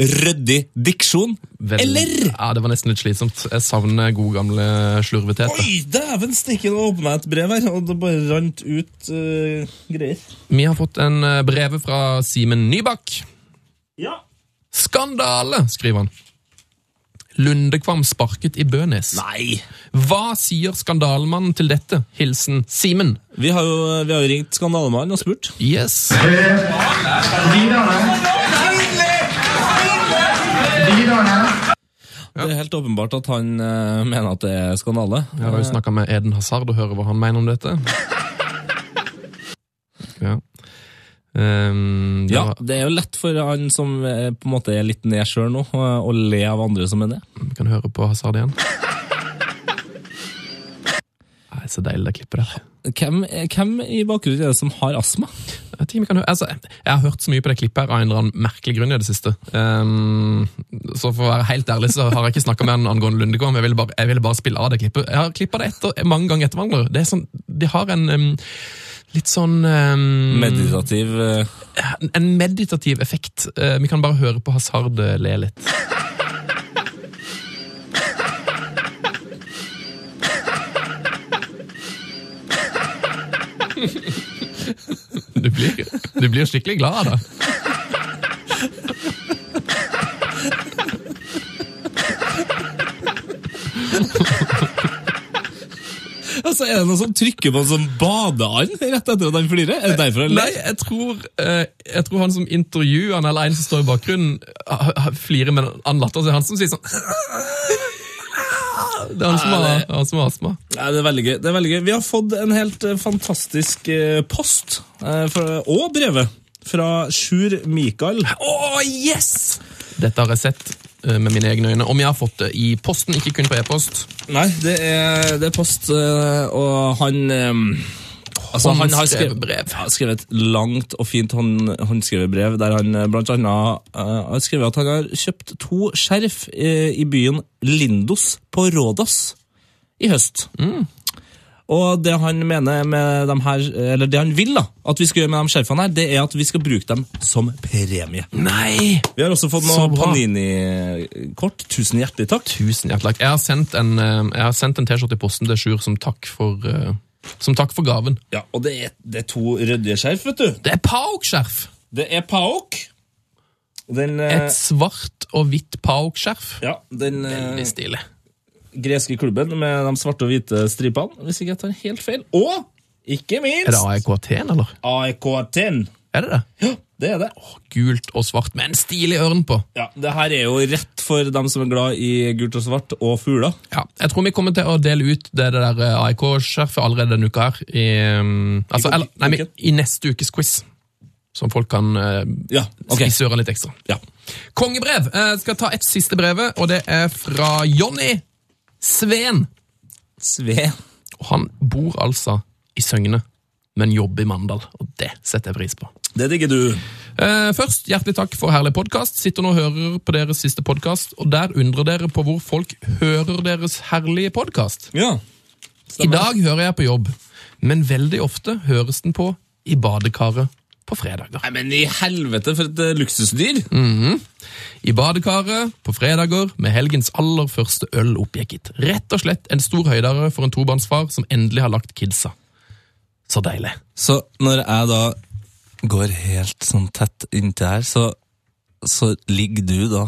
Ryddig diksjon. vel- Eller? Ja, Det var nesten litt slitsomt. Jeg savner god, gamle slurvetete. Oi, dæven stikke, nå åpna jeg et brev her, og det bare rant ut uh, greier. Vi har fått en eh, brev fra Simen Nybakk. Ja. Skandale, skriver han. Lundekvam sparket i Bønes. Nei. Hva sier skandalemannen til dette? Hilsen Simen. Vi har jo, vi har jo ringt skandalemannen og spurt. Yes. Det er helt åpenbart at han uh, mener at det er skandale. Jeg har jo snakka med Eden Hazard og hører hva han mener om dette. [laughs] Ja. Um, det Ja, var- det er jo lett for han som eh, på en måte er litt ned sjøl nå, å le av andre som er ned. Vi kan høre på Hazard igjen. [laughs] Det er så deilig det klippet der. Hvem, hvem i bakgrunnen er det som har astma? Jeg, kan altså, jeg har hørt så mye på det klippet her av en eller annen merkelig grunn i det siste. Um, så for å være helt ærlig så har jeg ikke snakka med han angående Lundekvam. Jeg ville bare, jeg ville bare spille av det klippet. Jeg har klippa det etter, mange ganger etter hverandre. Det er sånn, de har en um, litt sånn um, Meditativ uh... En meditativ effekt. Uh, vi kan bare høre på Hazard eh, le litt. Du blir, du blir skikkelig glad av det. Altså, Er det noen som trykker på en sånn badeand rett etter at han flirer? Er det derfor han Nei, ler? jeg tror, eh, jeg tror han som intervjuer han, eller en som står i bakgrunnen, flirer med en annen latter. Så er han som sier sånn Det er han som har, han som har astma. Nei, det er gøy. Det er veldig gøy. Vi har fått en helt eh, fantastisk eh, post, eh, og brevet, fra Sjur Mikael. Å, yes! Dette har jeg sett med mine egne øyne. Om jeg har fått det i posten, ikke kun på e-post. Nei, det er, det er post, og han Altså, han har skrevet, brev. har skrevet et langt og fint hånd, håndskrevet brev, der han eh, blant annet eh, har skrevet at han har kjøpt to skjerf uh, i byen Lindos på Rådas i høst. Og det han mener med dem her, eller det han vil da, at vi skal gjøre med de skjerfene her, det er at vi skal bruke dem som premie. Nei! Vi har også fått noen noe. Panini-kort. Tusen hjertelig takk. Tusen hjertelig takk. Jeg har sendt en, en T-skjorte i posten til Sjur som takk for, eh, som takk for gaven. Ja, og det er, det er to rødde skjerf, vet du. Det er Paok-skjerf! Det er Paok. Den, eh, Et svart og hvitt Paok-skjerf. ja, den eh, Veldig stilig. greske klubben med de svarte og hvite stripene, hvis ikke jeg tar helt feil. Og ikke minst Er det AEK Aten, eller? AEK Aten. Er det det? Ja, det er det. Gult og svart med en stilig ørn på. Ja, Det her er jo rett for dem som er glad i gult og svart og fugler. Ja, jeg tror vi kommer til å dele ut det, der eh, AIK-skjerfet allerede denne uka her. I, um, altså, I- eller, nei, men? I neste ukes quiz. Som folk kan uh, Ja, okay. spisse ørene litt ekstra. Ja. Kongebrev! Jeg skal ta et siste brevet, og det er fra Jonny Sveen. Sveen. Han bor altså i Søgne, men jobber i Mandal. Og det setter jeg pris på. Det digger du. Uh, først, hjertelig takk for herlig podkast. Sitter nå og hører på deres siste podkast, og der undrer dere på hvor folk hører deres herlige podkast. Ja. I dag hører jeg på jobb, men veldig ofte høres den på i badekaret på fredager. Nei, men i helvete, for et uh, luksusdyr. I badekaret på fredager med helgens aller første øl oppjekket. Rett og slett en stor høydare for en tobarnsfar som endelig har lagt kidsa. Så deilig. Så når jeg da går helt sånn tett inntil her, så, så ligger du da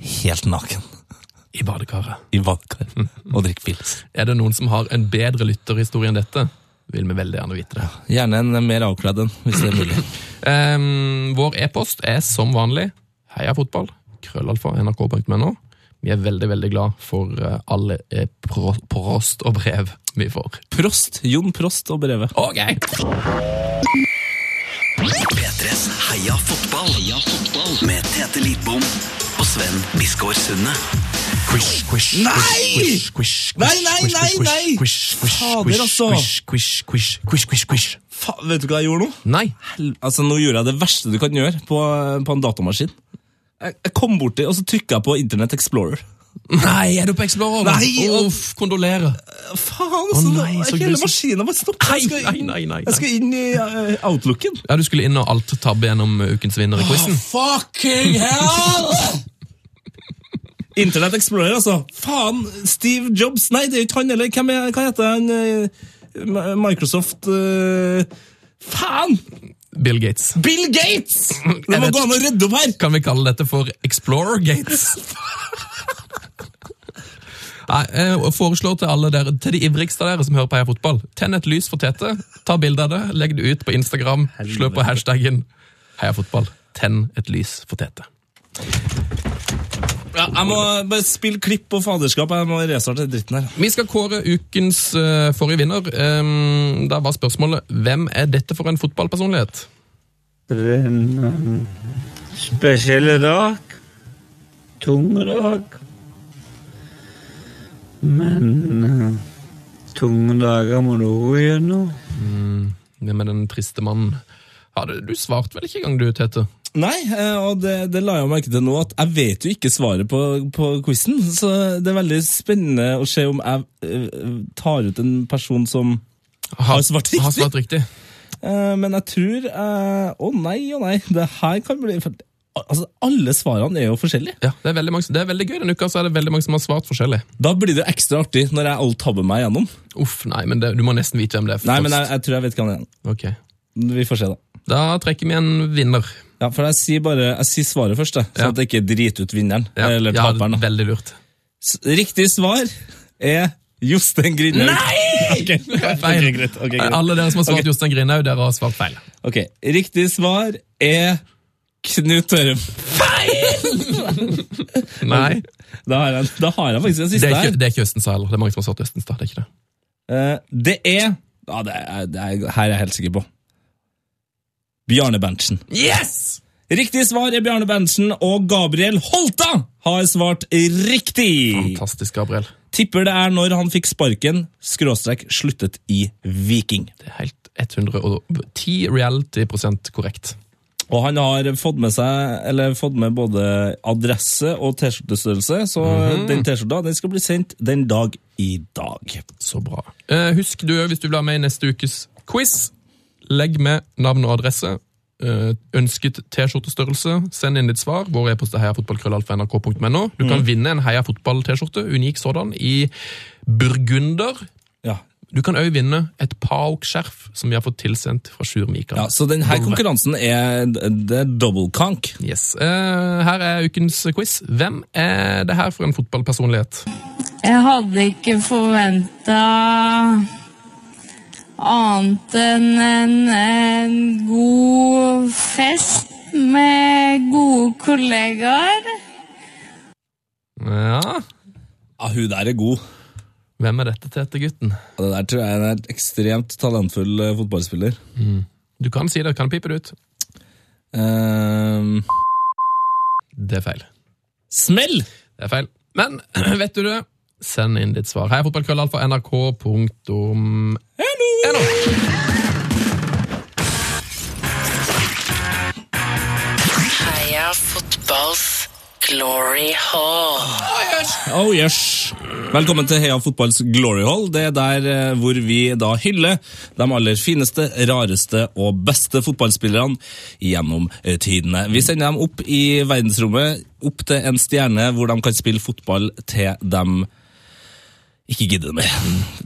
helt naken I badekaret. i badekaret. og drikker pils. [laughs] Er det noen som har en bedre lytterhistorie enn dette? Vil vi veldig gjerne vite det. Gjerne en mer avkledd en, hvis det er mulig. um, [laughs] vår e-post er som vanlig heiafotball, krøllalfa, nrk.no. Vi er veldig, veldig glad for eh, alle Prost pro post og brev vi får. Prost. Jon Prost og brevet. Ok! P3s Heia fotball. Heia fotball. Med Tete Lidbom og Sven Biskår Sunde. Quish, quish, Nei! quish, quish, quish, Nei, nei, quish, nei, quish, nei! quish, quish, Fader, quish, altså. quish, quish, quish, quish, quish, quish. Vet du hva jeg gjorde nå? Nei. Altså, Nå gjorde jeg det verste du kan gjøre på, på en datamaskin. Jeg, jeg kom borti, og så trykka jeg på Internett Explorer. Nei, er du på Explorer? Nei, Uff, kondolerer. Faen, altså! nei, så hele maskina var stoppet. Jeg nei, nei, nei, Jeg skal inn i uh, outlooken. Ja, du skulle inn og alt-tabbe gjennom ukens vinner i quizen. Fucking hell! Internett Explorer, altså. Faen, Steve Jobs Nei, det er ikke han heller. Hvem er, hva heter han? eh, Microsoft uh, Faen! Bill Gates. Bill Gates! [laughs] Det må gå an å rydde opp her! Kan vi kalle dette for Explorer Gates? [laughs] Nei, jeg foreslår til alle dere, til de ivrigste av dere som hører på Heia Fotball, tenn et lys for Tete, ta bilde av det, legg det ut på Instagram, slå på hashtaggen Heia Fotball. Tenn et lys for Tete. Ja, jeg må bare spille klipp på faderskap. Jeg må restarte dritten her. Vi skal kåre ukens uh, forrige vinner. Um, da var spørsmålet hvem er dette for en fotballpersonlighet? Er en um, spesiell dag. Tung dag. Men uh, tunge dager må du gå Mm, det med den triste mannen? Hadde du svart vel ikke engang du, Tete? Nei, eh, og det, det la jeg merke til nå, at jeg vet jo ikke svaret på, på quizen. Så det er veldig spennende å se om jeg eh, tar ut en person som har svart riktig. Har svart riktig. Eh, men jeg tror eh, Å nei, å nei. Det her kan bli Altså, Alle svarene er jo forskjellige. Ja, det er, veldig mange, det er veldig gøy. Denne uka så er det veldig mange som har svart forskjellig. Da blir det jo ekstra artig når jeg alt-tabber meg gjennom. Uff, nei, men det, du må nesten vite hvem det er Nei, men jeg, jeg tror jeg vet hvem det er. Ok. Vi får se, da. Da trekker vi en vinner. Ja, For jeg sier bare jeg sier svaret først, da, så Ja. at jeg ikke driter ut vinneren. Ja, Eller taperen. Ja, Veldig lurt. Riktig svar er Jostein Grindhaug. Nei! [laughs] Okay. Feil. ok, greit. Okay, greit. Alle dere som har svart. Jostein Grindhaug, dere har svart feil. Ok, Riktig svar er Knut Tørum. Nei, Da har jeg, da har jeg faktisk det siste er her. ikke, det er ikke Østenstad heller. Det er mange som har svart da, det er ikke det. Eh, det er ja, det er, det er Her er jeg helt sikker på. Bjarne Berntsen. Yes! Riktig svar er Bjarne Berntsen, og Gabriel Holta har svart riktig! Fantastisk, Gabriel. Tipper det er når han fikk sparken, skråstrek sluttet i Viking. Det er helt 110 reality-prosent korrekt. Og han har fått med seg, eller fått med både adresse og T-skjortestørrelse, så den T-skjorta den skal bli sendt den dag i dag. Så bra. Eh, husk du, hvis du ha med i neste ukes quiz, legg med navn og adresse. eh, ønsket T-skjortestørrelse. Send inn ditt svar. Vår e-post er heiafotballkrøllalfa.nrk.no. Du kan vinne en Heia Fotball-T-skjorte, unik sådan, i burgunder. Du kan òg vinne et Paok-skjerf som vi har fått tilsendt fra Sjur Mikael. ja, Så denne konkurransen er, the er double conk. Yes. Uh, her er ukens quiz. Hvem er det her for en fotballpersonlighet? Jeg hadde ikke forventa annet enn en, en god fest med gode kollegaer. Ja, Ja, Hun der er god. Hvem er dette, Tete-gutten? Ja, Det der tror jeg er en ekstremt talentfull eh, fotballspiller. Du kan si det, kan pipe det ut. Um... Det er feil. smell! Det er feil. Men [clears throat] vet du det? Send inn ditt svar. Heia fotballkrøllalfa nrk.no. Heia fotballs glory hall. Oh yes! Velkommen til Heia Fotballs Glory Hall. Det er der eh, hvor vi da hyller de aller fineste, rareste og beste fotballspillerne gjennom eh, tidene. Vi sender dem opp i verdensrommet, opp til en stjerne hvor de kan spille fotball til dem ikke gidder mer.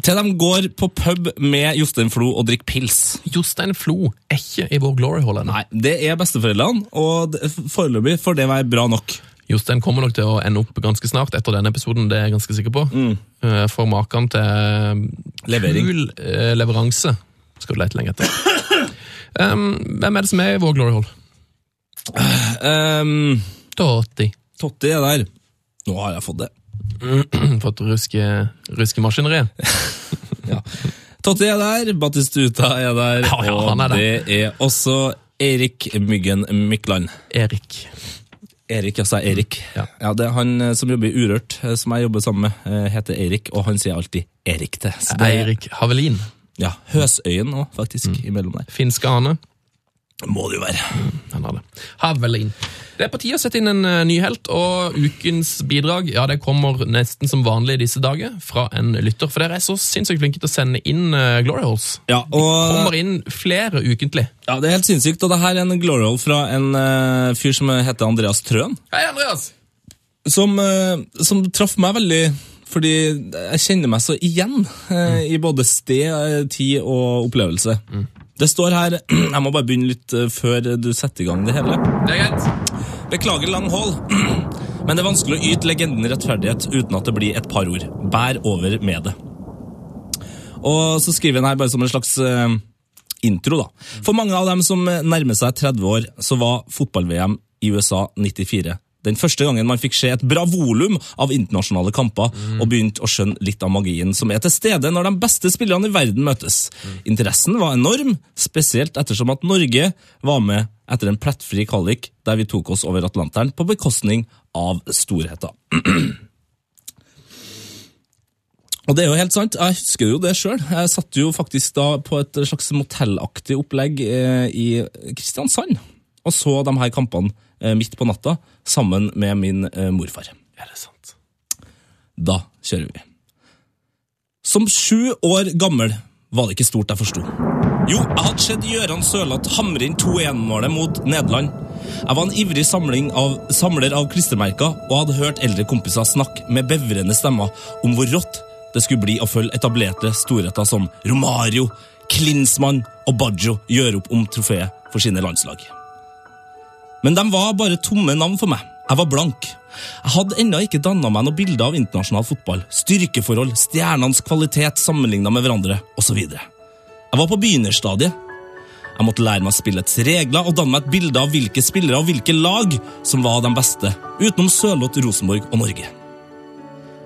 Til de går på pub med Jostein Flo og drikker pils. Jostein Flo er ikke i vår glory hall ennå. Nei, det er besteforeldrene, og foreløpig får det være bra nok. Jostein kommer nok til å ende opp ganske snart etter denne episoden, det er jeg ganske sikker på. Mm. For maken til Levering. kul eh, leveranse skal du lete lenge etter. [laughs] Um, hvem er det som er i vår Glory Hall? Um, Totti. Totti er der. Nå har jeg fått det. [clears throat] Fått ruske, ruske maskineriet. [laughs] Totti er der, Batistuta er der, Ja, ja, og er der. det er også Erik Myggen Mykland. Erik. Erik, altså Erik. Ja. det er Han eh, som jobber i Urørt, eh, som jeg jobber sammen med, eh, heter Erik, og han sier alltid Erik til. Så det er- Eirik Havelin. Ja, Høsøyen òg, faktisk, imellom der. Finske Ane. Må det jo være. Han har det. Havelin. Det er på tide å sette inn en eh, ny helt, og ukens bidrag ja, det kommer nesten som vanlig disse dager fra en lytter. For dere er så sinnssykt flinke til å sende inn eh, Glory Holes. Ja, og Kommer inn flere ukentlig. ja, Det er helt sinnssykt, og det her er en glory hole fra en uh, fyr som heter Andreas Trøen. Hei, Andreas! som, uh, som traff meg veldig fordi jeg kjenner meg så igjen eh, i både sted, tid og opplevelse. Det står her [clears throat] Jeg må bare begynne litt eh, før du setter i gang det hele. Det er greit. Beklager lang hold, [clears throat] men det er vanskelig å yte legenden rettferdighet uten at det blir et par ord. Bær over med det. Og så skriver han her bare som en slags eh, intro, da. For mange av dem som nærmer seg 30 år, så var fotball-VM i USA 94 den første gangen man fikk se et bra volum av internasjonale kamper og begynte å skjønne litt av magien som er til stede når de beste spillerne i verden møtes. Interessen var enorm, spesielt ettersom at Norge var med etter en plettfri kvalik der vi tok oss over Atlanteren på bekostning av storheter. Og det er jo helt sant, jeg husker jo det sjøl. Jeg satt jo faktisk da på et slags motellaktig opplegg eh, i Kristiansand og så de her kampene eh, midt på natta sammen med min eh, morfar. Er det sant? Da kjører vi. Som sju år gammel var det ikke stort jeg forsto. Jo, jeg hadde sett Gøran Sørlath hamre inn 2-1-målet mot Nederland. Jeg var en ivrig av, samler av klistremerker og hadde hørt eldre kompiser snakke med bevrende stemmer om hvor rått det skulle bli å følge etablerte storheter som Romario, Klinsmann og Baggio gjøre opp om trofeet for sine landslag. Men de var bare tomme navn for meg. Jeg var blank. Jeg hadde ennå ikke danna meg noe bilde av internasjonal fotball, styrkeforhold, stjernenes kvalitet sammenligna med hverandre, osv. Jeg var på begynnerstadiet. Jeg måtte lære meg spillets regler og danne meg et bilde av hvilke spillere og hvilke lag som var de beste, utenom Sørloth, Rosenborg og Norge.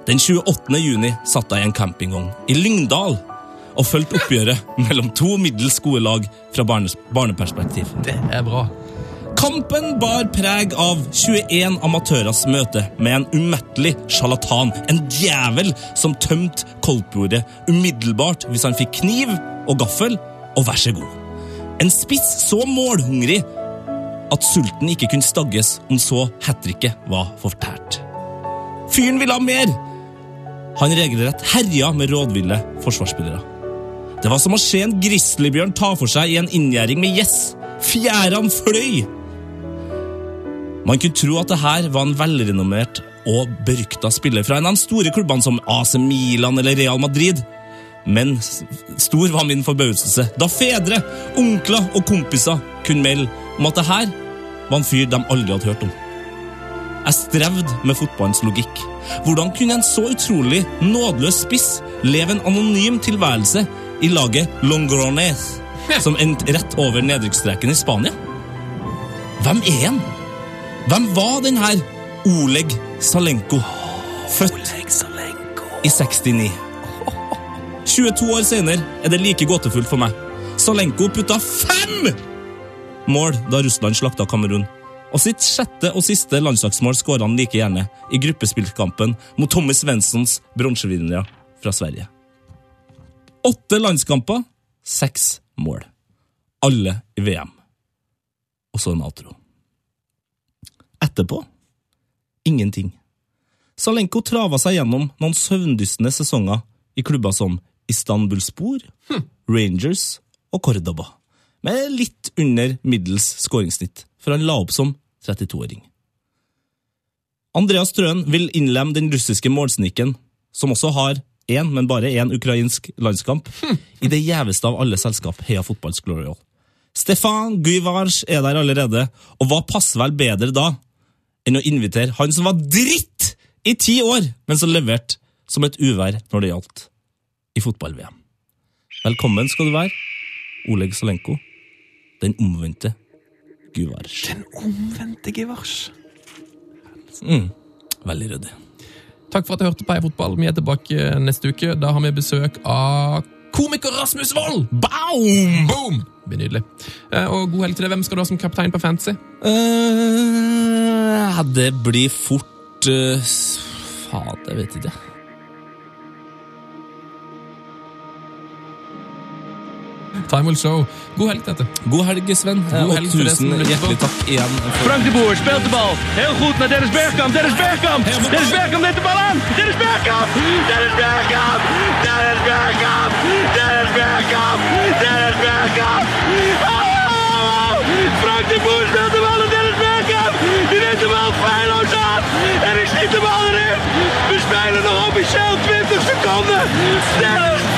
Den 28. juni satt jeg i en campingvogn i Lyngdal og fulgte oppgjøret mellom to middels gode lag fra barneperspektiv. Det er bra. Kampen bar preg av 21 amatørers møte med en umettelig sjarlatan, en djevel som tømte koldtbordet umiddelbart hvis han fikk kniv og gaffel, og vær så god. En spiss så målhungrig at sulten ikke kunne stagges om så hat tricket var fortært. Fyren ville ha mer! Han regelrett herja med rådville forsvarsspillere. Det var som å se en grizzlybjørn ta for seg i en inngjerding med gjess. Fjærene fløy! Man kunne tro at det her var en velrenommert og berykta spiller fra en av de store klubbene som AC Milan eller Real Madrid. Men stor var min forbauselse da fedre, onkler og kompiser kunne melde om at det her var en fyr de aldri hadde hørt om. Jeg strevde med fotballens logikk. Hvordan kunne en så utrolig nådeløs spiss leve en anonym tilværelse i laget Longrones, som endte rett over nedrykksstreken i Spania? Hvem er han? Hvem var den her Oleg Salenko? Født i 69. 22 år senere er det like gåtefullt for meg. Salenko putta fem mål da Russland slakta Kamerun. Og sitt sjette og siste landslagsmål skåra han like gjerne i gruppespillkampen mot Tommy Svenssons bronsevinnere fra Sverige. Åtte landskamper, seks mål. Alle i VM. Og så en outro. Etterpå ingenting. Salenko trava seg gjennom noen søvndystende sesonger i klubber som Istanbulspor, Rangers og Cordoba, med litt under middels skåringssnitt, for han la opp som 32-åring. Andreas Trøen vil innlemme den russiske målsniken, som også har én, men bare én ukrainsk landskamp, i det gjeveste av alle selskap Heia Fotballs Glorial. Stefan Guivars er der allerede, og hva passer vel bedre da enn å invitere han som var dritt i ti år, men som leverte som et uvær når det gjaldt i fotball-VM. Velkommen skal du være, Oleg Solenko. Den omvendte Guvars. Den omvendte Givars. Mm. Veldig ryddig. Takk for at du hørte på Heia Fotball. Vi er tilbake neste uke. Da har vi besøk av komiker Rasmus Wold! Boom! Boom! Nydelig. Eh, Og god helg til deg. Hvem skal du ha som kaptein på Fantasy? Uh, det blir fort uh, Faen, det vet ikke. Time will show. God helg, Tete. God helg, Sven. God og helg som tusen hjertelig takk igjen. Frank de Boer speelt de bal. Heel goed naar Dennis Bergkamp. Dennis Bergkamp. Dennis Bergkamp neemt de bal aan. Dennis Bergkamp. Dennis Bergkamp. Dennis Bergkamp. Dennis Bergkamp. Dennis Bergkamp. Oh! Frank de Boer speelt de bal naar Dennis Bergkamp. Die neemt de bal feilloos aan. En ik schiet de bal erin. We spelen nog officieel 20 seconden. Dennis Bergkamp.